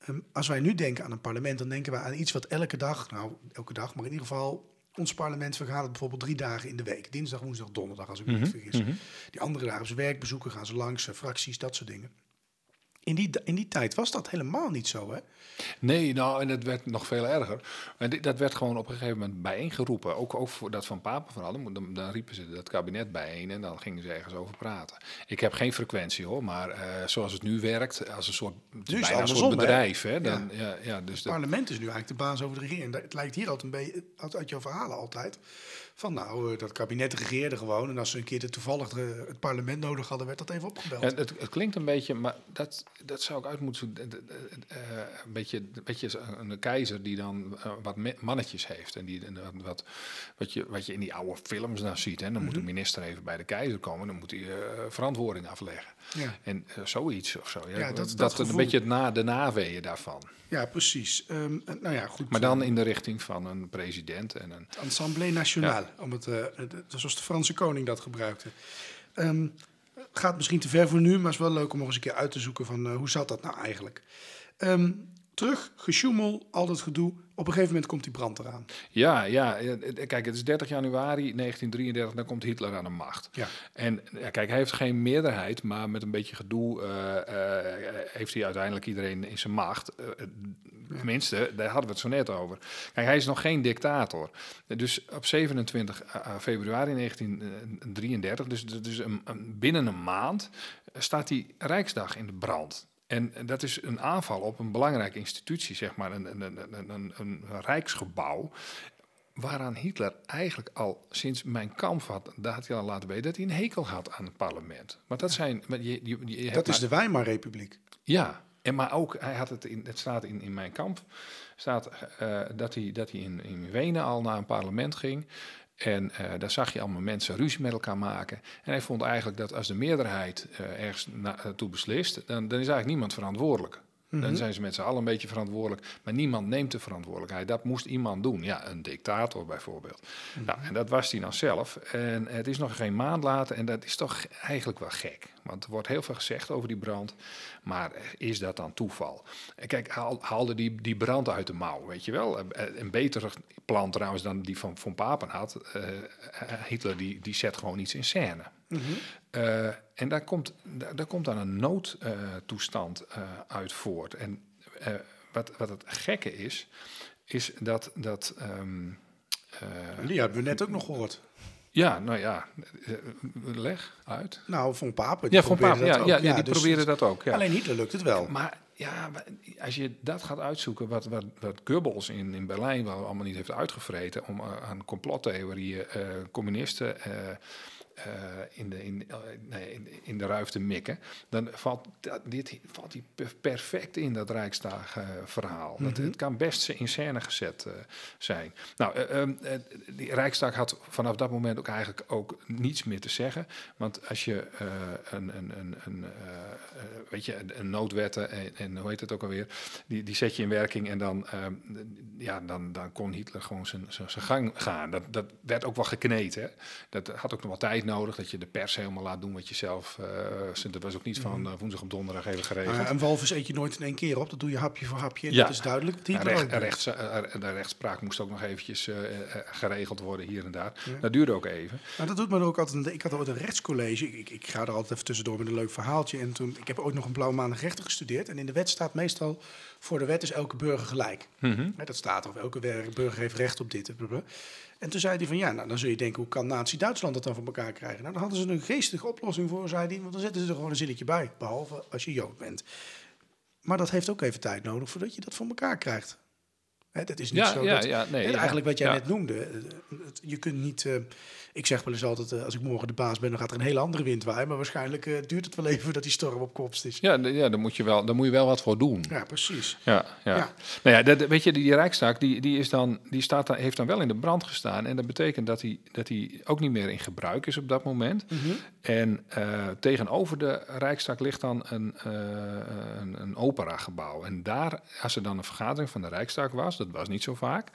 Ehm, als wij nu denken aan een parlement, dan denken we aan iets wat elke dag, nou elke dag, maar in ieder geval, ons parlement vergadert bijvoorbeeld drie dagen in de week. Dinsdag, woensdag, donderdag, als ik me niet vergis. Die andere dagen ze werkbezoeken, gaan ze langs, eh, fracties, dat soort dingen. In die, in die tijd was dat helemaal niet zo, hè? Nee, nou, en het werd nog veel erger. En dat werd gewoon op een gegeven moment bijeengeroepen. Ook, ook voor dat van Papen vooral. Dan, dan, riepen ze dat kabinet bijeen en dan gingen ze ergens over praten. Ik heb geen frequentie hoor, maar eh, zoals het nu werkt, als een soort, bijna een andersom, soort hè? bedrijf. Hè? Dan, ja. Ja, dus Het dat, parlement is nu eigenlijk de baas over de regering. Het lijkt hier altijd een beetje uit, uit jouw verhalen altijd. Van nou, eh, dat kabinet regeerde gewoon. En als ze een keer de toevallig de- het parlement nodig hadden, werd dat even opgebeld. Ja, het, het klinkt een beetje, maar dat, dat zou ik uit moeten zoeken. Eh, eh, eh, een beetje, een beetje een, keizer die dan eh, wat mannetjes heeft. En die, wat, wat, je, wat je in die oude films dan ziet. Hè. Dan moet de minister even bij de keizer komen. Dan moet hij eh, verantwoording afleggen. Ja. En eh, zoiets of zo. Ja, Ja, dat- dat, dat een beetje het na, de naweeën daarvan. Ja, precies. Ehm, eh, nou ja, goed. Maar dan in de richting van een president en een... Assemblée Nationale, om het, eh, het- zoals de Franse koning dat gebruikte. Ehm, gaat misschien te ver voor nu, maar is wel leuk om nog eens een keer uit te zoeken van eh, hoe zat dat nou eigenlijk. Ehm, terug, gesjoemel, al dat gedoe. Op een gegeven moment komt die brand eraan. Ja, ja, eh, kijk, het is 30 januari 1933, dan komt Hitler aan de macht. Ja. En ja, kijk, hij heeft geen meerderheid, maar met een beetje gedoe eh, eh, heeft hij uiteindelijk iedereen in zijn macht. Eh, Tenminste, daar hadden we het zo net over. Kijk, hij is nog geen dictator. Dus op 27 eh, februari 1933, dus, dus een, een- binnen een maand, staat die Rijksdag in de brand. En dat is een aanval op een belangrijke institutie, zeg maar, een, een, een, een, rijksgebouw. Waaraan Hitler eigenlijk al sinds mijn kamp had, daar had hij al laten weten dat hij een hekel had aan het parlement. Maar dat zijn. Maar je, je, je hebt Dat is maar- de Weimarrepubliek. ja, en maar ook, hij had het in, het staat in, in mijn kamp, staat eh, dat hij, dat hij in, in Wenen al naar een parlement ging. En eh, daar zag je allemaal mensen ruzie met elkaar maken. En hij vond eigenlijk dat als de meerderheid eh, ergens naartoe beslist, dan, dan is eigenlijk niemand verantwoordelijk. Dan zijn ze met z'n allen een beetje verantwoordelijk. Maar niemand neemt de verantwoordelijkheid. Dat moest iemand doen. Ja, een dictator bijvoorbeeld. Nou, en dat was hij dan zelf. En het is nog geen maand later. En dat is toch eigenlijk wel gek. Want er wordt heel veel gezegd over die brand. Maar is dat dan toeval? Kijk, haal, haalde die, die brand uit de mouw, weet je wel. Een beter plan trouwens dan die van Von Papen had. Eh, Hitler die, die zet gewoon iets in scène. Eh, en daar komt, daar, daar komt dan een noodtoestand eh, uit voort. En eh, wat, wat het gekke is, is dat... dat ehm, eh, Die hebben we net ook nog gehoord. ja, nou ja, leg uit. Nou, Von Papen. Ja, Von Papen, ja, ja, die dus- probeerde dat ook. Ja. Alleen Hitler lukt het wel. Maar ja, maar als je dat gaat uitzoeken, wat, wat, wat Goebbels in, in Berlijn wel allemaal niet heeft uitgevreten om aan complottheorieën, eh, communisten in, de, in, eh, nee, in, in de ruif te mikken, dan valt dat, dit valt die per- perfect in dat Rijksdag-verhaal. dat, het kan best in scène gezet eh, zijn. Nou, eh, ehm, eh, die Rijksdag had vanaf dat moment ook eigenlijk ook niets meer te zeggen. Want als je eh, een, een, een, een, eh, eh, weet je, een- noodwetten en, en hoe heet het ook alweer, die, die zet je in werking en dan, ehm, ja, dan, dan kon Hitler gewoon zijn gang gaan. Dat, dat werd ook wel gekneed. Hè? Dat had ook nog wel tijd nodig, dat je de pers helemaal laat doen wat je zelf... eh dat was ook niet van eh, woensdag op donderdag even geregeld. Ja, een walvis eet je nooit in één keer op. Dat doe je hapje voor hapje. En Ja. dat is duidelijk. Hitler recht, rechts, eh, de rechtspraak moest ook nog eventjes eh, eh, geregeld worden hier en daar. Dat duurde ook even. Nou, dat doet me ook altijd. Ik had ooit een rechtscollege. Ik, ik, ik ga er altijd even tussendoor met een leuk verhaaltje. En toen, ik heb ooit nog een blauwe maandag rechten gestudeerd. En in de wet staat meestal: voor de wet is elke burger gelijk. Hè, dat staat of elke burger heeft recht op dit. blablabla. En toen zei hij van ja, nou dan zul je denken, hoe kan Nazi-Duitsland dat dan voor elkaar krijgen? Nou, dan hadden ze een geestige oplossing voor, zei hij. Want dan zetten ze er gewoon een zinnetje bij, behalve als je Jood bent. Maar dat heeft ook even tijd nodig voordat je dat voor elkaar krijgt. Hè, dat is niet Ja, zo ja, dat, ja, nee, hè, ja. Eigenlijk wat jij net noemde. eh, Je kunt niet... eh, ik zeg wel eens altijd, eh, als ik morgen de baas ben, dan gaat er een hele andere wind waaien. Maar waarschijnlijk eh, duurt het wel even voordat die storm op komst is. Ja, ja daar, moet je wel, daar moet je wel wat voor doen. Ja, precies. Ja, ja. Ja. Nou ja, dat, weet je, die, die Rijkstak die, die is dan, die staat dan, heeft dan wel in de brand gestaan. En dat betekent dat hij, dat hij ook niet meer in gebruik is op dat moment. En eh, tegenover de Rijkstak ligt dan een, een, een operagebouw. En daar, als er dan een vergadering van de Rijkstak was, dat was niet zo vaak,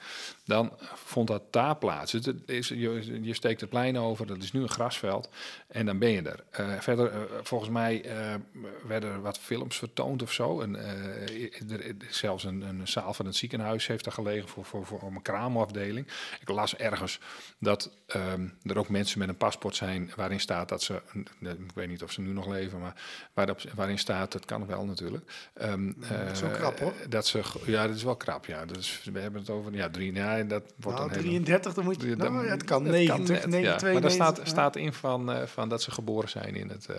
dan vond dat daar plaats. Het is, je, je steekt het plein over, dat is nu een grasveld. En dan ben je er. Eh, verder, eh, volgens mij eh, werden er wat films vertoond of zo. En, er, zelfs een, een zaal van het ziekenhuis heeft daar gelegen voor, voor, voor een kraamafdeling. Ik las ergens dat ehm, er ook mensen met een paspoort zijn waarin staat dat ze, ik weet niet of ze nu nog leven, maar waarop, waarin staat, dat kan wel natuurlijk. ehm, dat is wel krap, hoor. Dat ze, ja, dat is wel krap, ja. Dus we hebben het over, ja, drie, ja, dat wordt Nou, dan heel- 33, dan moet je... Nou, het kan het 90, 9, ja. Maar 92. daar staat, ja. staat in van, eh, van dat ze geboren zijn in het uh,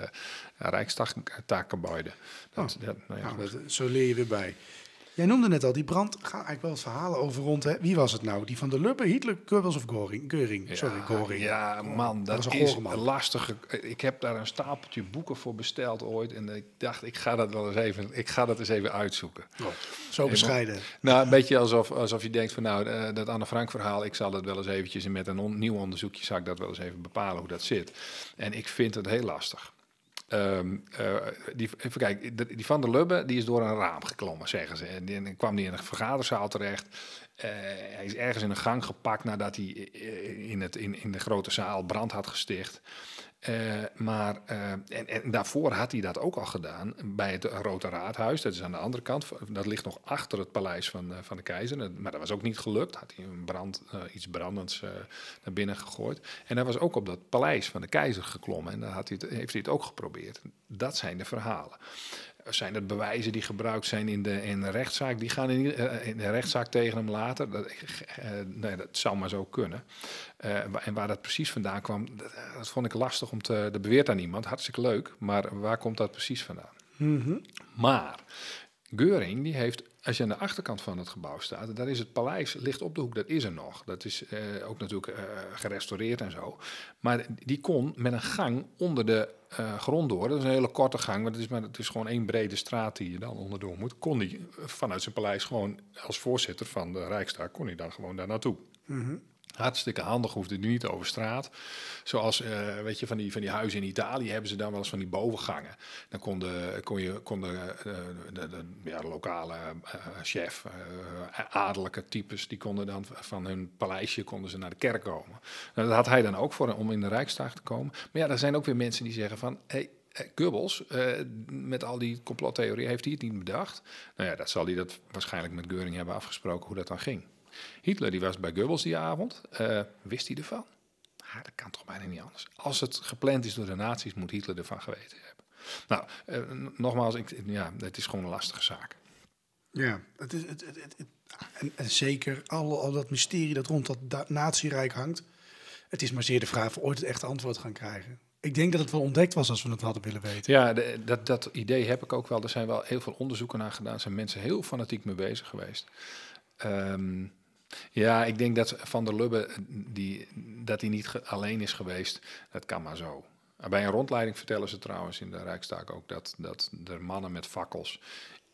Rijkstaakgebouwde. Dat, dat, nou ja, Nou, dat, zo leer je weer bij. Jij noemde net al, die brand gaan eigenlijk wel eens verhalen over rond. Hè? Wie was het nou? Die van de Lubbe, Hitler, Goebbels of Goring? Geuring, sorry, Goring. Ja, man, dat, is een lastige. Ik heb daar een stapeltje boeken voor besteld ooit. En ik dacht, ik ga dat wel eens even, ik ga dat eens even uitzoeken. Oh, zo bescheiden. Nou, een beetje alsof, alsof je denkt van nou, eh, dat Anne Frank verhaal, ik zal dat wel eens eventjes met een on- nieuw onderzoekje, zal ik dat wel eens even bepalen hoe dat zit. En ik vind het heel lastig. Ehm, eh, die, even kijken, die- van der Lubbe die is door een raam geklommen, zeggen ze. En kwam die in een vergaderzaal terecht. Eh, hij is ergens in een gang gepakt nadat hij eh, in, het, in, in de grote zaal brand had gesticht. Eh, maar eh, en, en daarvoor had hij dat ook al gedaan bij het Rode Raadhuis. Dat is aan de andere kant. Dat ligt nog achter het paleis van, eh, van de keizer. Maar dat was ook niet gelukt. Had hij een brand, iets brandends naar binnen gegooid. En hij was ook op dat paleis van de keizer geklommen. En daar had hij heeft hij het ook geprobeerd. Dat zijn de verhalen. Zijn het bewijzen die gebruikt zijn in de, in de rechtszaak? Die gaan in, eh, in de rechtszaak tegen hem later. Dat, eh, nee, dat zou maar zo kunnen. Eh, en waar dat precies vandaan kwam, dat, eh, dat vond ik lastig om te... Dat beweert aan niemand, hartstikke leuk. Maar waar komt dat precies vandaan? Maar Geuring, die heeft, als je aan de achterkant van het gebouw staat, daar is het paleis, ligt op de hoek, dat is er nog. Dat is eh, ook natuurlijk eh, gerestaureerd en zo. Maar die kon met een gang onder de eh, grond door, dat is een hele korte gang, maar het is, maar het is gewoon één brede straat die je dan onderdoor moet, kon hij vanuit zijn paleis gewoon als voorzitter van de Rijksdag, kon hij dan gewoon daar naartoe. Hartstikke handig, hoefde nu niet over straat. Zoals, eh, weet je, van die, van die huizen in Italië hebben ze dan wel eens van die bovengangen. Dan kon de, kon eh, de, de, de lokale eh, chef, eh, adellijke types, die konden dan van hun paleisje konden ze naar de kerk komen. Nou, dat had hij dan ook voor om in de Rijksdag te komen. Maar ja, er zijn ook weer mensen die zeggen van... Hey, met al die complottheorieën, heeft hij het niet bedacht? Nou ja, dat zal hij dat waarschijnlijk met Geuring hebben afgesproken hoe dat dan ging. Hitler die was bij Goebbels die avond. Eh, wist hij ervan? Ah, dat kan toch bijna niet anders. Als het gepland is door de nazi's, moet Hitler ervan geweten hebben. Nou, eh, nogmaals, ik, ja, het is gewoon een lastige zaak. Ja, het is, het, het, het- en, en zeker al, al dat mysterie dat rond dat da- nazi-rijk hangt. Het is maar zeer de vraag of we ooit het echte antwoord gaan krijgen. Ik denk dat het wel ontdekt was als we het hadden willen weten. Ja, de- dat, dat idee heb ik ook wel. Er zijn wel heel veel onderzoeken naar gedaan. Er zijn mensen heel fanatiek mee bezig geweest. Ehm, ja, ik denk dat Van der Lubbe, eh, die, dat hij niet alleen is geweest, dat kan maar zo. Bij een rondleiding vertellen ze trouwens in de Rijkstaak ook dat, dat er mannen met fakkels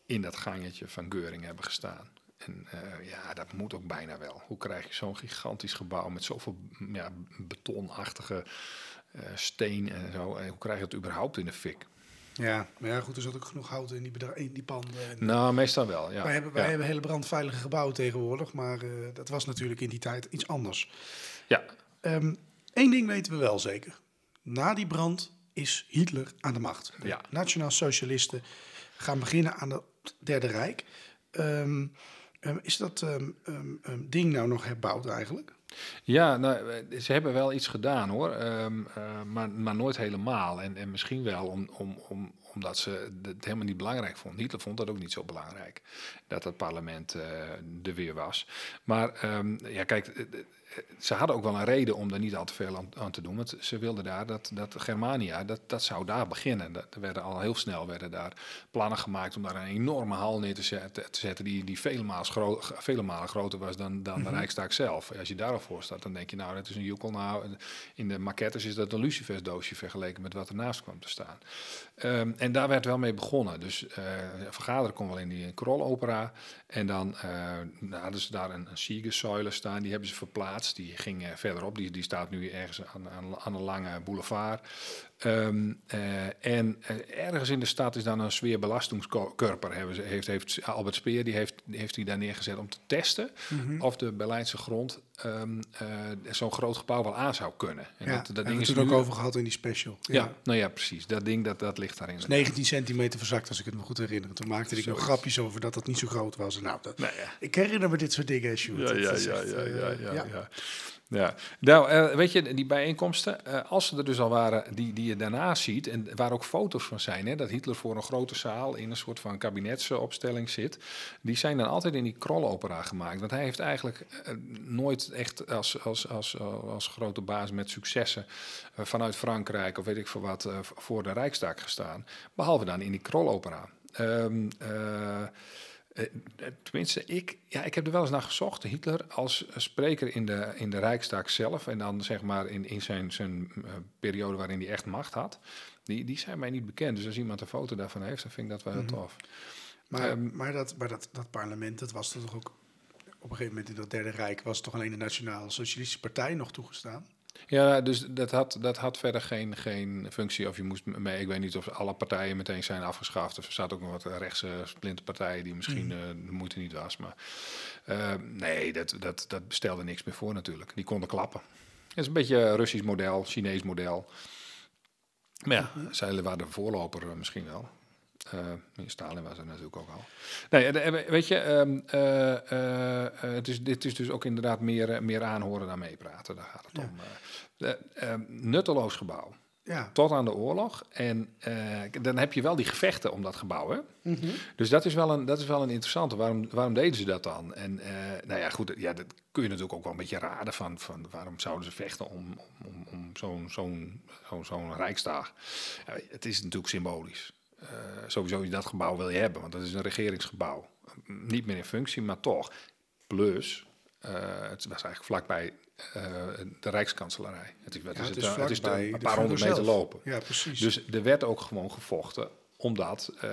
in dat gangetje van Geuring hebben gestaan. En eh, ja, dat moet ook bijna wel. Hoe krijg je zo'n gigantisch gebouw met zoveel mm, ja, betonachtige eh, steen en zo? En hoe krijg je het überhaupt in de fik? Ja, maar ja, goed, er zat ook genoeg hout in die, bedra- in die panden. En Nou, meestal wel, ja. wij hebben, wij ja. hebben hele brandveilige gebouwen tegenwoordig, maar eh, dat was natuurlijk in die tijd iets anders. Ja, Eén ding weten we wel zeker. Na die brand is Hitler aan de macht. De Ja. Nationaal Socialisten gaan beginnen aan het Derde Rijk. Ehm, ehm, is dat ehm, ehm, ehm, ding nou nog herbouwd eigenlijk? Ja nou, eh, ze hebben wel iets gedaan hoor, Ehm, eh, maar, maar nooit helemaal. En, en misschien wel om, om, om, omdat ze het helemaal niet belangrijk vonden. Hitler vond dat ook niet zo belangrijk, dat het parlement eh, er weer was. Maar ehm, ja, kijk, ze hadden ook wel een reden om er niet al te veel aan, aan te doen. Want ze wilden daar dat, dat Germania, dat, dat zou daar beginnen. Dat, er werden al heel snel werden daar plannen gemaakt om daar een enorme hal neer te zetten, te zetten die, die vele, vele malen groter was dan, dan de Rijksdag zelf. Als je daar al voor staat, dan denk je nou, dat is een joekel. Nou, in de maquettes is dat een lucifersdoosje vergeleken met wat ernaast kwam te staan. Ehm, en daar werd wel mee begonnen. Dus eh vergaderen kon wel in die krolopera. En dan eh, hadden ze daar een, een staan. Die hebben ze verplaatst. Die ging eh, verderop. Die, die staat nu ergens aan, aan, aan een lange boulevard. Ehm, eh, en eh, ergens in de stad is dan een ze, heeft, heeft Albert Speer die heeft, die heeft die daar neergezet om te testen of de Berlijnse grond ehm, eh, zo'n groot gebouw wel aan zou kunnen. En Ja, dat, dat ding is het nu- ook over gehad in die special. Ja, nou ja, precies. Dat ding dat, dat ligt daarin. 19 centimeter verzakt, als ik het me goed herinner. Toen maakte ik nog grapjes over dat dat niet zo groot was. Nou, dat, Nou ja. Ik herinner me dit soort dingen, Sjoerd. Ja, ja, ja, ja, ja, ja, ja. nou, eh, weet je, die bijeenkomsten, eh, als ze er dus al waren, die, die je daarna ziet, en waar ook foto's van zijn, hè, dat Hitler voor een grote zaal in een soort van kabinetsopstelling zit, die zijn dan altijd in die krolopera gemaakt. Want hij heeft eigenlijk eh, nooit echt als, als, als, als grote baas met successen vanuit Frankrijk of weet ik veel wat voor de Rijksdag gestaan, behalve dan in die krolopera. Eh, Eh, eh, tenminste, ik, ja, ik heb er wel eens naar gezocht. Hitler als spreker in de, in de Rijksdag zelf... en dan zeg maar in, in zijn, zijn eh, periode waarin hij echt macht had... Die, die zijn mij niet bekend. Dus als iemand een foto daarvan heeft, dan vind ik dat wel heel Mhm. tof. Maar, Ehm, maar, dat, maar dat, dat parlement, dat was toch ook... Op een gegeven moment in dat Derde Rijk was toch alleen de Nationale Socialistische Partij nog toegestaan? Ja, dus dat had, dat had verder geen, geen functie. Of je moest mee. Ik weet niet of alle partijen meteen zijn afgeschaft. Of er zaten ook nog wat rechtse splinterpartijen die misschien eh, de moeite niet was. Maar eh, nee, dat, dat, dat stelde niks meer voor natuurlijk. Die konden klappen. Het is een beetje een Russisch model, Chinees model. Maar ja, zij waren de voorloper eh, misschien wel. Eh, Stalin was er natuurlijk ook al. Nee, weet je, ehm, eh, eh, het is, dit is dus ook inderdaad meer, meer aanhoren dan meepraten. Daar gaat het Ja. om. eh. De, ehm, nutteloos gebouw. Ja. Tot aan de oorlog. En eh, dan heb je wel die gevechten om dat gebouw. Hè? Mhm. Dus dat is wel een, dat is wel een interessante. Waarom, waarom deden ze dat dan? En eh, nou ja, goed, ja, dat kun je natuurlijk ook wel een beetje raden van, van waarom zouden ze vechten om, om, om, om zo'n zo'n zo'n zo'n rijksdag. Het is natuurlijk symbolisch. Eh, sowieso dat gebouw wil je hebben, want dat is een regeringsgebouw. Niet meer in functie, maar toch. Plus, eh, het was eigenlijk vlakbij eh, de Rijkskanselarij. Het is, Ja, is het is het is een paar honderd meter lopen. Ja, precies. Dus er werd ook gewoon gevochten, omdat eh,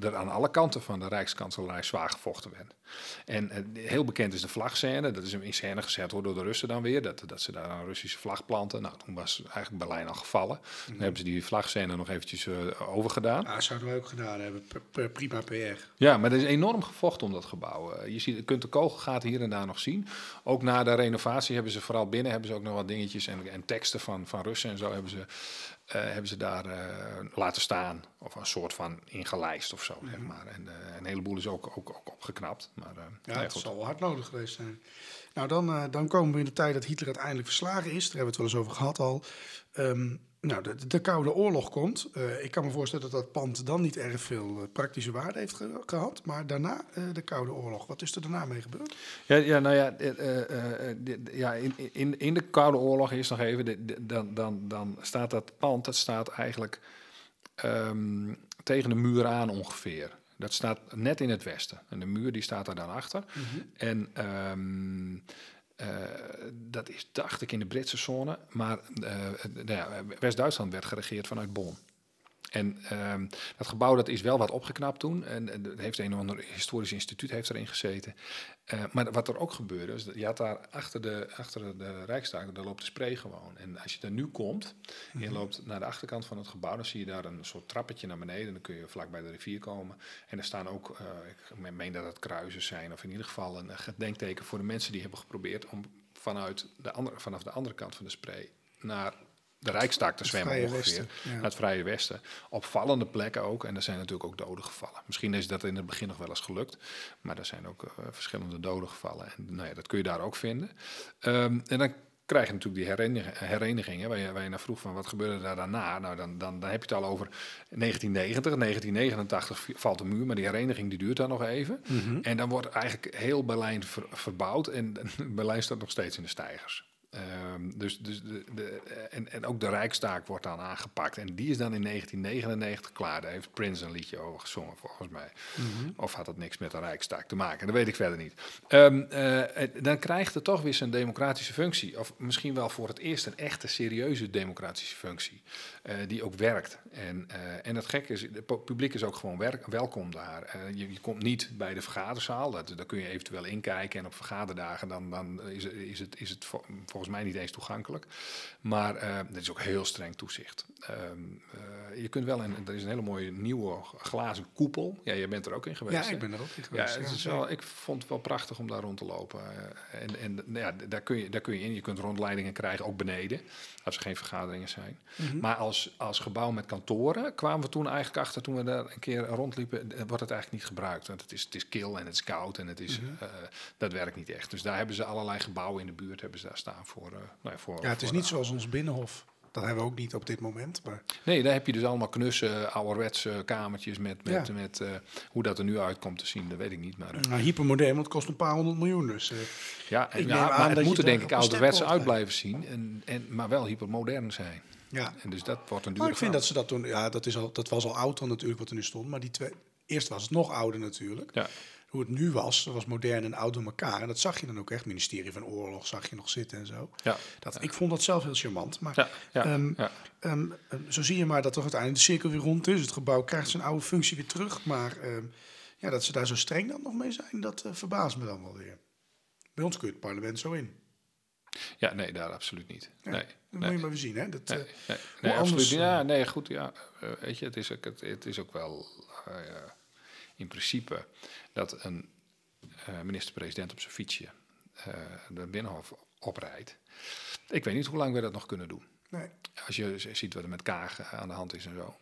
er aan alle kanten van de Rijkskanselarij zwaar gevochten werd. En eh, heel bekend is de vlagscène. Dat is in scène gezet door de Russen dan weer. Dat, dat ze daar een Russische vlag planten. Nou, toen was eigenlijk Berlijn al gevallen. Toen hebben ze die vlagscène nog eventjes eh, overgedaan. ja, zouden we ook gedaan hebben. Prima PR. Ja, maar er is enorm gevochten om dat gebouw. Je, ziet, je kunt de kogelgaten hier en daar nog zien. Ook na de renovatie hebben ze vooral binnen hebben ze ook nog wat dingetjes en, en teksten van, van Russen en zo hebben ze, hebben ze daar eh, laten staan. Of een soort van ingelijst of zo, zeg maar. En eh, een heleboel is ook, ook, ook opgeknapt. Maar, eh, Ja, nee, het goed. zal wel hard nodig geweest zijn. Nou, dan, eh, dan komen we in de tijd dat Hitler uiteindelijk verslagen is. Daar hebben we het wel eens over gehad al. Ehm, nou, de, de Koude Oorlog komt. Eh, ik kan me voorstellen dat dat pand dan niet erg veel eh, praktische waarde heeft ge- gehad. Maar daarna eh, de Koude Oorlog. Wat is er daarna mee gebeurd? Ja, ja, nou ja, ja in, in, in de Koude Oorlog is nog even, de- de- dan, dan, dan staat dat pand, dat staat eigenlijk ehm, tegen de muur aan ongeveer. Dat staat net in het westen. En de muur die staat daar dan achter. En ehm, eh, dat is, dacht ik, in de Britse zone. Maar eh, nou ja, West-Duitsland werd geregeerd vanuit Bonn. En ehm, dat gebouw dat is wel wat opgeknapt toen. En, en heeft een of ander historisch instituut heeft erin gezeten. Eh, maar wat er ook gebeurde, is dat je had daar achter de, achter de Rijksdag, daar loopt de spree gewoon. En als je daar nu komt, en je loopt naar de achterkant van het gebouw, dan zie je daar een soort trappetje naar beneden. Dan kun je vlak bij de rivier komen. En er staan ook, eh, ik meen dat het kruisen zijn, of in ieder geval een gedenkteken voor de mensen die hebben geprobeerd om vanuit de andere, vanaf de andere kant van de spree naar de Rijksdag te zwemmen ongeveer. Westen, ja. Naar het Vrije Westen. Opvallende plekken ook. En er zijn natuurlijk ook doden gevallen. Misschien is dat in het begin nog wel eens gelukt. Maar er zijn ook eh, verschillende doden gevallen. En nou ja, dat kun je daar ook vinden. Ehm, en dan krijg je natuurlijk die herenig- hereniging. Hè, waar, je, waar je naar vroeg van wat gebeurde daar daarna. Nou, dan, dan, dan heb je het al over 1990. 1989 v- valt de muur. Maar die hereniging die duurt dan nog even. En dan wordt eigenlijk heel Berlijn ver- verbouwd. En Berlijn staat nog steeds in de stijgers. Ehm, dus dus de, de, en, en ook de Rijkstaak wordt dan aangepakt. En die is dan in 1999 klaar. Daar heeft Prince een liedje over gezongen, volgens mij. Of had dat niks met de Rijkstaak te maken? Dat weet ik verder niet. Ehm, eh, dan krijgt het toch weer zijn democratische functie. Of misschien wel voor het eerst een echte, serieuze democratische functie. eh, die ook werkt. En, eh, en het gekke is, het publiek is ook gewoon werk, welkom daar. Eh, je, je komt niet bij de vergaderzaal. Dat, daar kun je eventueel inkijken. En op vergaderdagen dan, dan is, het- is, het, is het vo- volgens mij niet eens toegankelijk. Maar eh er is ook heel streng toezicht. Ehm, eh, je kunt wel, en er is een hele mooie nieuwe glazen koepel. Ja, je bent er ook in geweest. Ja, ik ben er ook in Ja, geweest. het is wel, ik vond het wel prachtig om daar rond te lopen. Eh, en en nou ja, daar, kun je, daar kun je in. Je kunt rondleidingen krijgen, ook beneden, als er geen vergaderingen zijn. Mhm. Maar als, als gebouw met kantoren kwamen we toen eigenlijk achter, toen we daar een keer rondliepen, wordt het eigenlijk niet gebruikt. Want het is, het is kil en het is koud en het is, Mhm. dat werkt niet echt. Dus daar hebben ze allerlei gebouwen in de buurt hebben ze daar staan voor. eh, nou ja, voor Ja, het is voor niet zoals ons Binnenhof. Dat hebben we ook niet op dit moment. Maar Nee, daar heb je dus allemaal knusse, ouderwetse kamertjes met, met, Ja. met eh, hoe dat er nu uitkomt te zien, dat weet ik niet. Maar, eh, nou, hypermodern, want het kost een paar honderd miljoen. Dus eh, Ja, en, maar dat het je moet er daar denk ik ouderwets uit blijven zien, en, en, maar wel hypermodern zijn. ja. En dus dat wordt een Maar dure ik vind dat ze dat toen, ja, dat, is al, dat was al oud dan natuurlijk wat er nu stond. Maar die twee, eerst was het nog ouder natuurlijk. Ja. Hoe het nu was, dat was modern en oud door elkaar. En dat zag je dan ook echt. Ministerie van Oorlog zag je nog zitten en zo. Ja. Dat, Ik vond dat zelf heel charmant. Maar Ja, ja, Ehm. Ehm, ehm, zo zie je maar dat toch uiteindelijk de cirkel weer rond is. Het gebouw krijgt zijn oude functie weer terug. Maar ja, dat ze daar zo streng dan nog mee zijn, dat eh, verbaast me dan wel weer. Bij ons kun je het parlement zo in. ja, nee, daar absoluut niet. Ja, Nee, Dat nee. moet je maar weer zien. Hè? Dat, Nee, eh, nee, nee, anders, absoluut. niet. Ja, eh, nee, goed. Ja, weet je, het is ook, het, het is ook wel ja, in principe dat een eh, minister-president op zijn fietsje eh, de Binnenhof oprijdt. Ik weet niet hoe lang we dat nog kunnen doen. nee. Als je ziet wat er met Kaag aan de hand is en zo.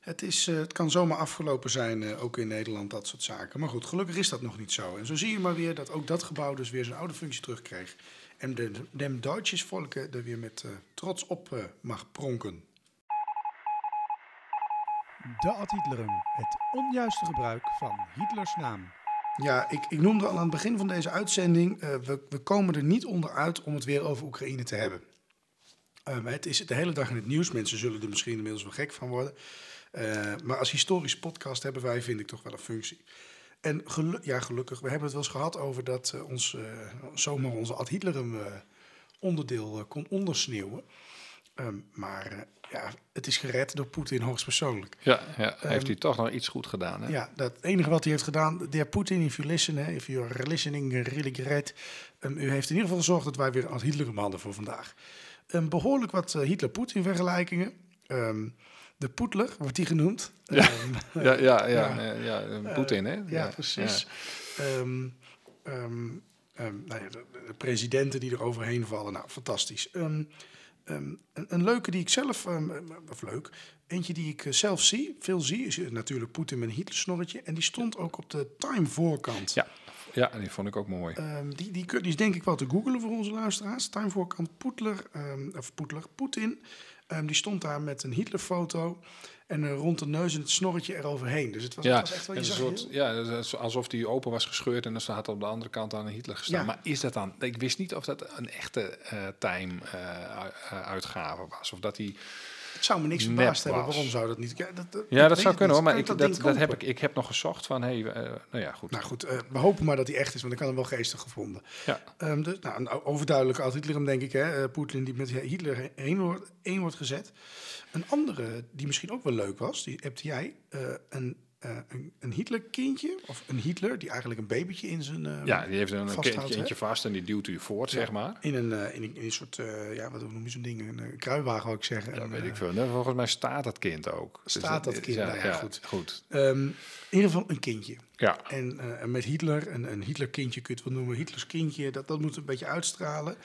het, is, eh, het kan zomaar afgelopen zijn, eh, ook in Nederland, dat soort zaken. Maar goed, gelukkig is dat nog niet zo. En zo zie je maar weer dat ook dat gebouw dus weer zijn oude functie terugkreeg. En de, dem Duitsers volken er weer met eh, trots op eh, mag pronken. De ad Hitlerum, het onjuiste gebruik van Hitlers naam. Ja, ik, ik noemde al aan het begin van deze uitzending, eh, we, we komen er niet onderuit om het weer over Oekraïne te hebben. Um, het is de hele dag in het nieuws. Mensen zullen er misschien inmiddels wel gek van worden. Uh, maar als historisch podcast hebben wij, vind ik, toch wel een functie. En ja, gelukkig, we hebben het wel eens gehad over dat uh, ons, zomaar onze ad Hitlerum onderdeel kon ondersneeuwen. Um, maar ja, het is gered door Poetin hoogstpersoonlijk. Ja, ja heeft um, hij toch nog iets goed gedaan. Hè? Ja, dat enige wat hij heeft gedaan, de Poetin, if you listen, hè, if you're listening, really great. Um, u heeft in ieder geval gezorgd dat wij weer ad Hitlerum hadden voor vandaag. Um, behoorlijk wat uh, Hitler-Poetin vergelijkingen. De Poetler wordt die genoemd. Ja, ja, ja, ja, ja, ja Poetin, hè? Uh, ja, precies. Nou ja, de, de, presidenten die er overheen vallen, nou, fantastisch. Een, een, leuke die ik zelf, of leuk, eentje die ik zelf zie, veel zie, is natuurlijk Poetin met een Hitler-snorretje. En die stond ook op de Time-voorkant. Ja. Ja, die vond ik ook mooi. Um, die, die, die is denk ik wel te googelen voor onze luisteraars. Time voorkant Poetler, of Poetler, Poetin. Die stond daar met een Hitlerfoto en uh, rond de neus en het snorretje eroverheen. Dus het was, ja, het was echt wel, je een soort, heel... ja, alsof die open was gescheurd en dan staat op de andere kant aan Hitler gestaan. Ja. Maar is dat dan? Ik wist niet of dat een echte uh, time-uitgave was of dat die. Het zou me niks verbaasd hebben. Waarom zou dat niet? Ja, dat, dat, Ja, ik dat weet zou kunnen hoor, maar ik, dat, dat heb ik, ik heb nog gezocht van, hé, hey, uh, nou ja, goed. Nou goed, uh, we hopen maar dat hij echt is, want ik kan hem wel geestig gevonden. Ja. Um, dus, nou, een overduidelijke ad Hitlerum, denk ik, hè. Uh, Poetin die met Hitler heen wordt, één wordt gezet. Een andere, die misschien ook wel leuk was, die hebt jij, uh, een, uh, een, een Hitler-kindje, of een Hitler, die eigenlijk een babytje in zijn uh, Ja, die heeft een vasthoudt, kindje hè? vast en die duwt u voort, Ja, zeg maar. In een, in een, in een soort, ja, wat noem je zo'n ding, een kruiwagen, ik zeggen. Ja, En, weet ik veel. Nee, volgens mij staat dat kind ook. Dus Staat dat kind, nou ja, goed. goed. Um, in ieder geval een kindje. Ja. En met Hitler, een, een Hitler-kindje kun je het wel noemen, Hitlers kindje, dat, dat moet een beetje uitstralen.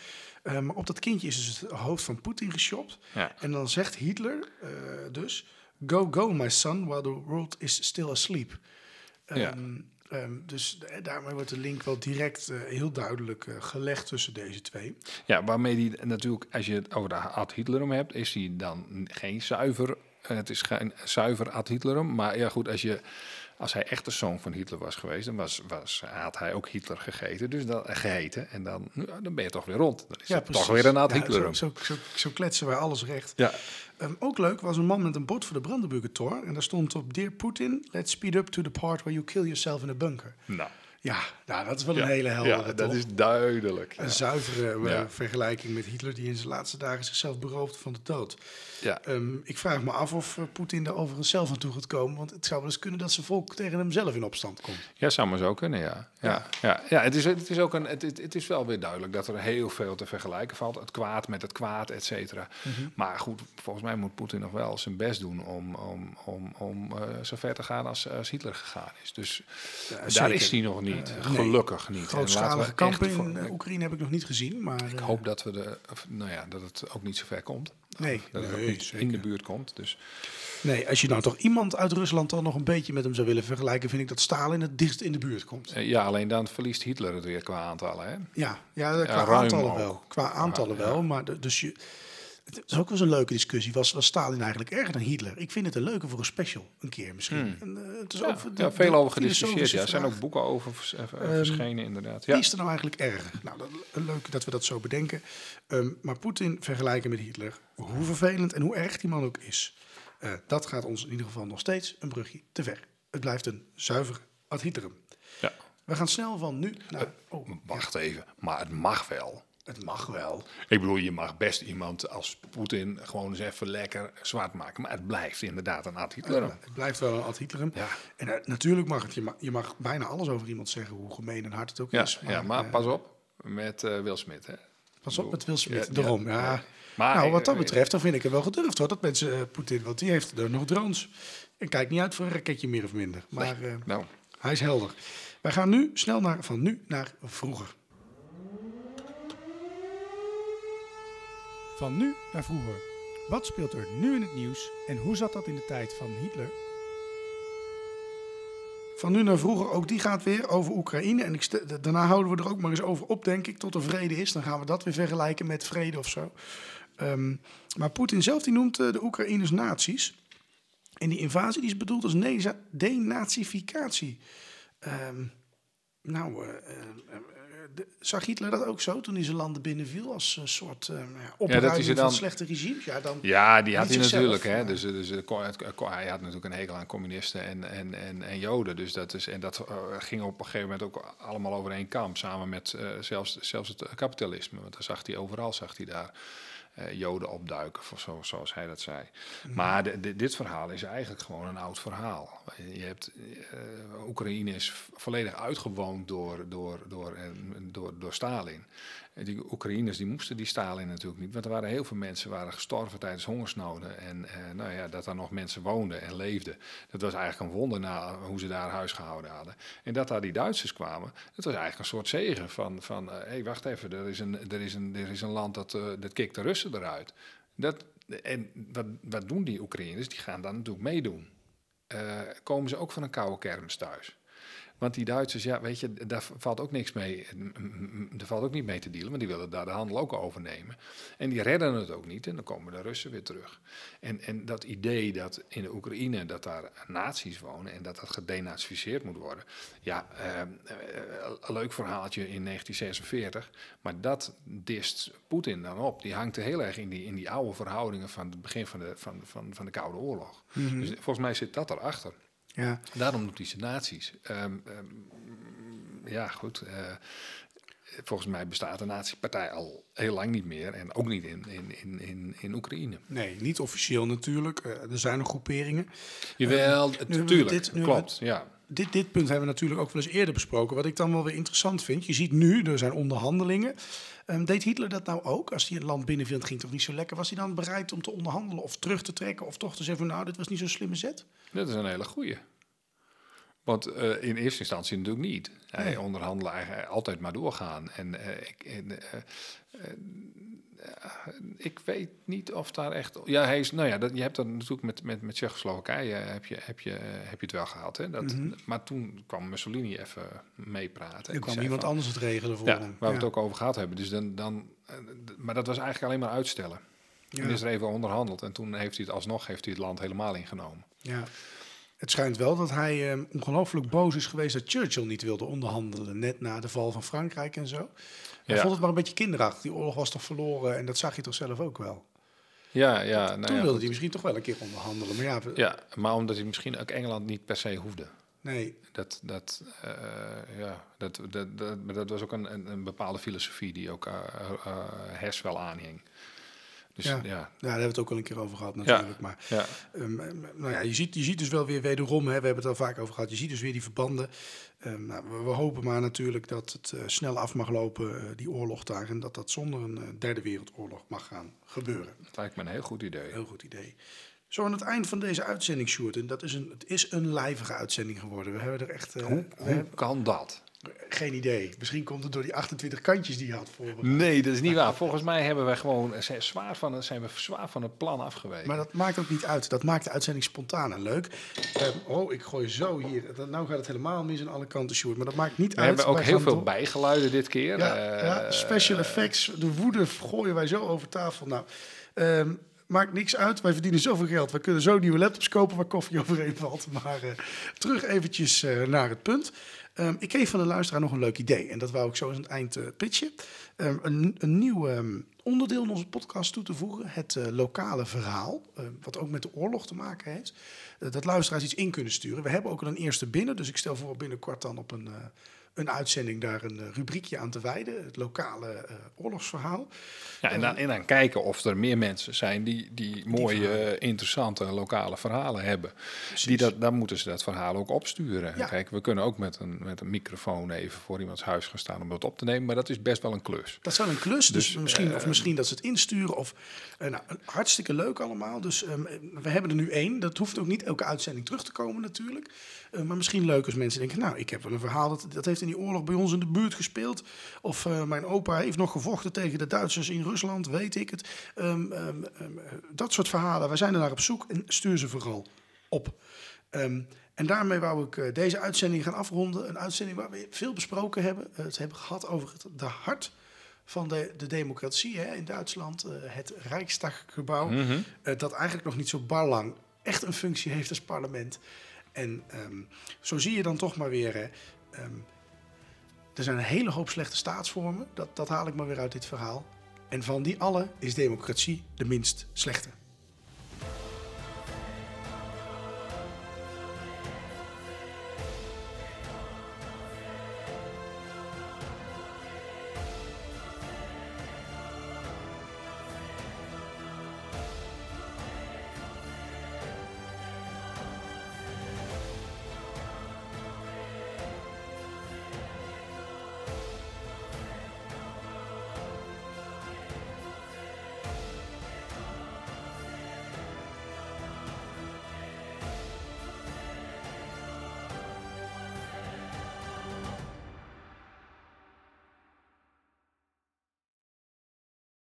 Uh, maar op dat kindje is dus het hoofd van Poetin geshopt. Ja. En dan zegt Hitler uh, dus, go, go my son, while the world is still asleep. Um, Ja. um, dus daarmee wordt de link wel direct uh, heel duidelijk gelegd tussen deze twee. Ja, waarmee die natuurlijk, als je het over de ad Hitlerum hebt, is die dan geen zuiver. Het is geen zuiver ad Hitlerum. Maar ja, goed, als je. Als hij echt de zoon van Hitler was geweest, dan was, was, had hij ook Hitler gegeten. Dus dan, geheten. En dan, nou, dan ben je toch weer rond. Dan is ja, het precies. toch weer een ja, Hitlerum. Zo, zo, zo, zo, kletsen wij alles recht. Ja. Um, ook leuk was een man met een bord voor de Brandenburger Tor. En daar stond op: Dear Putin, let's speed up to the part where you kill yourself in a bunker. Nou, Ja, nou, dat is wel ja, een hele heldere, ja, dat toch? is duidelijk. Ja. Een zuivere Ja. vergelijking met Hitler, die in zijn laatste dagen zichzelf beroofde van de dood. Ja. Um, ik vraag me af of uh, Poetin daar overigens zelf aan toe gaat komen. Want het zou wel eens kunnen dat zijn volk tegen hem zelf in opstand komt. Ja, zou maar zo kunnen, ja. Ja, ja. ja het, is, het is ook een, het, het is wel weer duidelijk dat er heel veel te vergelijken valt. Het kwaad met het kwaad, et cetera. Mhm. Maar goed, volgens mij moet Poetin nog wel zijn best doen om, om, om, om uh, zo ver te gaan als, als Hitler gegaan is. Dus daar zeker. is hij nog niet. Uh, Gelukkig niet. En Grootschalige laten we kampen in voor- uh, Oekraïne heb ik nog niet gezien. Maar, Ik uh, hoop dat, we de, of, nou ja, dat het ook niet zo ver komt. Nee, dat het nee, niet zeker. in de buurt komt. Dus Nee, als je nou toch iemand uit Rusland dan nog een beetje met hem zou willen vergelijken, vind ik dat Stalin het dichtst in de buurt komt. eh, ja, alleen dan verliest Hitler het weer qua aantallen. Hè? Ja, ja qua aantallen ook. wel. Qua aantallen Ja, wel, maar de- dus je... Het is ook wel eens een leuke discussie. Was, was Stalin eigenlijk erger dan Hitler? Ik vind het een leuke voor een special, een keer misschien. En, eh, het is Hmm. Ja, de- ja, veel over gediscussieerd. Ja. Er zijn ook boeken over eh, Ehm, verschenen, inderdaad. Wie is er nou eigenlijk erger? Nou, dat, leuk dat we dat zo bedenken. Ehm, maar Poetin vergelijken met Hitler, hoe vervelend en hoe erg die man ook is. eh, dat gaat ons in ieder geval nog steeds een brugje te ver. Het blijft een zuiver ad literum. Ja. We gaan snel van nu naar... Oh, Wacht even, maar het mag wel. Het mag wel. Ik bedoel, je mag best iemand als Poetin gewoon eens even lekker zwart maken. Maar het blijft inderdaad een ad literum. Het blijft wel een ad literum. Ja. En eh, natuurlijk mag het, je mag, je mag bijna alles over iemand zeggen, hoe gemeen en hard het ook Ja, is. ja, maar eh, pas op met eh Will Smith. Hè. Pas op met Will Smith, Ja, daarom. ja. Maar, nou, wat dat betreft, dan vind ik het wel gedurfd hoor, dat mensen Poetin, want die heeft er nog drones. En kijkt niet uit voor een raketje meer of minder. Maar Nou, hij is helder. Wij gaan nu snel naar, van nu naar vroeger. Van nu naar vroeger. Wat speelt er nu in het nieuws en hoe zat dat in de tijd van Hitler? Van nu naar vroeger, ook die gaat weer over Oekraïne. En daarna houden we er ook maar eens over op, denk ik, tot er vrede is. Dan gaan we dat weer vergelijken met vrede of zo. Ehm, maar Poetin zelf die noemt eh, de Oekraïners nazi's. En die invasie die is bedoeld als denazificatie. Ehm, nou, eh, de- zag Hitler dat ook zo toen hij zijn landen binnenviel als een soort uh, opruiming ze van slechte regimes? Ja, dan, Ja, die had hij zichzelf, natuurlijk. Hè? Dus, dus eh, ko- hij had natuurlijk een hekel aan communisten en, en, en, en Joden. Dus dat is, en dat eh, ging op een gegeven moment ook allemaal over één kam. Samen met eh, zelfs, zelfs het kapitalisme. Want daar zag hij overal zag hij daar eh, Joden opduiken, of zo, zoals hij dat zei. Maar de, de- dit verhaal is eigenlijk gewoon een oud verhaal. Je hebt, eh, Oekraïne is volledig uitgewoond door, door, door, eh, door, door Stalin. Die Oekraïners die moesten die Stalin natuurlijk niet. Want er waren heel veel mensen waren gestorven tijdens hongersnoden. En eh, nou ja, dat er nog mensen woonden en leefden. Dat was eigenlijk een wonder na hoe ze daar huis gehouden hadden. En dat daar die Duitsers kwamen, dat was eigenlijk een soort zegen van... van hé, hey, wacht even, er is een, er is een, er is een land dat, eh, dat kikt de Russen eruit. Dat, en wat, wat doen die Oekraïners? Die gaan dan natuurlijk meedoen. Eh, komen ze ook van een koude kermis thuis? Want die Duitsers, ja, weet je, daar valt ook niks mee. Er valt ook niet mee te dealen, want die willen daar de handel ook overnemen. En die redden het ook niet en dan komen de Russen weer terug. En, en dat idee dat in de Oekraïne dat daar nazi's wonen en dat dat gedenazificeerd moet worden. Ja, eh, eh, een leuk verhaaltje in 1946, maar dat dist Poetin dan op. Die hangt heel erg in die, in die oude verhoudingen van het begin van de, van, van, van de Koude Oorlog. Dus volgens mij zit dat erachter. Ja. Daarom doet hij ze nazi's. Ehm, ehm, ja, goed. eh, volgens mij bestaat de nazi-partij al heel lang niet meer. En ook niet in, in, in, in, in Oekraïne. Nee, niet officieel natuurlijk. Eh, er zijn nog groeperingen. Jawel, hebben we natuurlijk. dit- klopt, ja. Dit, dit punt hebben we natuurlijk ook wel eens eerder besproken. Wat ik dan wel weer interessant vind. Je ziet nu, er zijn onderhandelingen. Ehm, deed Hitler dat nou ook? Als hij een land binnenviel, ging toch niet zo lekker. Was hij dan bereid om te onderhandelen of terug te trekken? Of toch te zeggen van nou, dit was niet zo'n slimme zet? Dat is een hele goeie. Want eh, in eerste instantie natuurlijk niet. Hij Nee. onderhandelen eigenlijk altijd maar doorgaan. En eh, ik, en, eh, ik weet niet of daar echt. Ja, hij is. Nou ja, dat, je hebt dat natuurlijk met, met, met Tsjechoslowakije heb je, heb, je, eh, heb je het wel gehad. Hè? Dat, Maar toen kwam Mussolini even meepraten. En Er kwam iemand van- anders het regelen voor Ja, hem. waar we het ook over gehad hebben. Dus dan, dan, eh, maar dat was eigenlijk alleen maar uitstellen. Ja. En is er even onderhandeld. En toen heeft hij het alsnog heeft hij het land helemaal ingenomen. Ja. Het schijnt wel dat hij ehm, ongelooflijk boos is geweest dat Churchill niet wilde onderhandelen. Net na de val van Frankrijk en zo. Hij Ja. vond het maar een beetje kinderachtig. Die oorlog was toch verloren en dat zag je toch zelf ook wel. Ja, ja. Nou Toen ja, wilde hij misschien toch wel een keer onderhandelen. Maar ja, Ja, maar omdat hij misschien ook Engeland niet per se hoefde. nee. Dat, dat, eh, ja, dat, dat, dat, dat was ook een, een, bepaalde filosofie die ook eh eh, Hess wel aanhing. Dus Ja. ja, daar hebben we het ook al een keer over gehad natuurlijk. Maar ja. ehm, ehm, nou ja, je, ziet, je ziet dus wel weer wederom, hè, we hebben het al vaak over gehad, je ziet dus weer die verbanden. Ehm, nou, we, we hopen maar natuurlijk dat het eh, snel af mag lopen, eh, die oorlog daar. En dat dat zonder een eh, derde wereldoorlog mag gaan gebeuren. dat lijkt me een heel goed idee. Heel goed idee. Zo aan het eind van deze uitzending, Sjoerd. En dat is een, het is een lijvige uitzending geworden. We hebben er echt Hoe, hoe hebben kan dat? Geen idee. Misschien komt het door die 28 kantjes die je had voor. Nee, dat is niet waar. Volgens mij hebben wij gewoon, zijn, zwaar van, het- zijn we zwaar van het plan afgeweken. Maar dat maakt ook niet uit. Dat maakt de uitzending spontaan en leuk. Ehm, oh, ik gooi zo hier. Nou gaat het helemaal mis aan alle kanten, Sjoerd. Maar dat maakt niet we uit. hebben ook heel veel door. bijgeluiden dit keer. Ja, Eh, ja, special effects. De woede gooien wij zo over tafel. Nou, ehm, maakt niks uit. Wij verdienen zoveel geld. We kunnen zo nieuwe laptops kopen waar koffie overheen valt. Maar eh, terug eventjes eh, naar het punt. Ehm, ik kreeg van de luisteraar nog een leuk idee. En dat wou ik zo aan het eind eh, pitchen. Ehm, een, een nieuw ehm, onderdeel in onze podcast toe te voegen. Het eh, lokale verhaal, wat ook met de oorlog te maken heeft. Eh, dat luisteraars iets in kunnen sturen. We hebben ook al een eerste binnen, dus ik stel voor binnenkort dan op een, een uitzending daar een eh, rubriekje aan te wijden. Het lokale eh, oorlogsverhaal. Ja, en, dan, en dan kijken of er meer mensen zijn die, die mooie, eh, interessante lokale verhalen hebben. Die dat, dan moeten ze dat verhaal ook opsturen. Ja. Kijk, we kunnen ook met een, met een microfoon even voor iemands huis gaan staan om dat op te nemen. Maar dat is best wel een klus. Dat is wel een klus, dus, Dus, misschien, eh, of misschien dat ze het insturen. Of, eh, nou, hartstikke leuk allemaal. Dus ehm, we hebben er nu één. Dat hoeft ook niet elke uitzending terug te komen natuurlijk. Eh, maar misschien leuk als mensen denken, nou, ik heb wel een verhaal... dat, dat heeft in die oorlog bij ons in de buurt gespeeld. Of eh, mijn opa heeft nog gevochten tegen de Duitsers in Rusland, weet ik het. Ehm, ehm, ehm, eh, dat soort verhalen, wij zijn er naar op zoek en stuur ze vooral op. En daarmee wou ik eh, deze uitzending gaan afronden. Een uitzending waar we veel besproken hebben. Het hebben gehad over het de hart van de, de democratie hè, in Duitsland. het Rijksdaggebouw. eh, dat eigenlijk nog niet zo bar lang echt een functie heeft als parlement. En ehm, zo zie je dan toch maar weer... Hè, ehm, er zijn een hele hoop slechte staatsvormen. Dat, dat haal ik maar weer uit dit verhaal. En van die alle is democratie de minst slechte.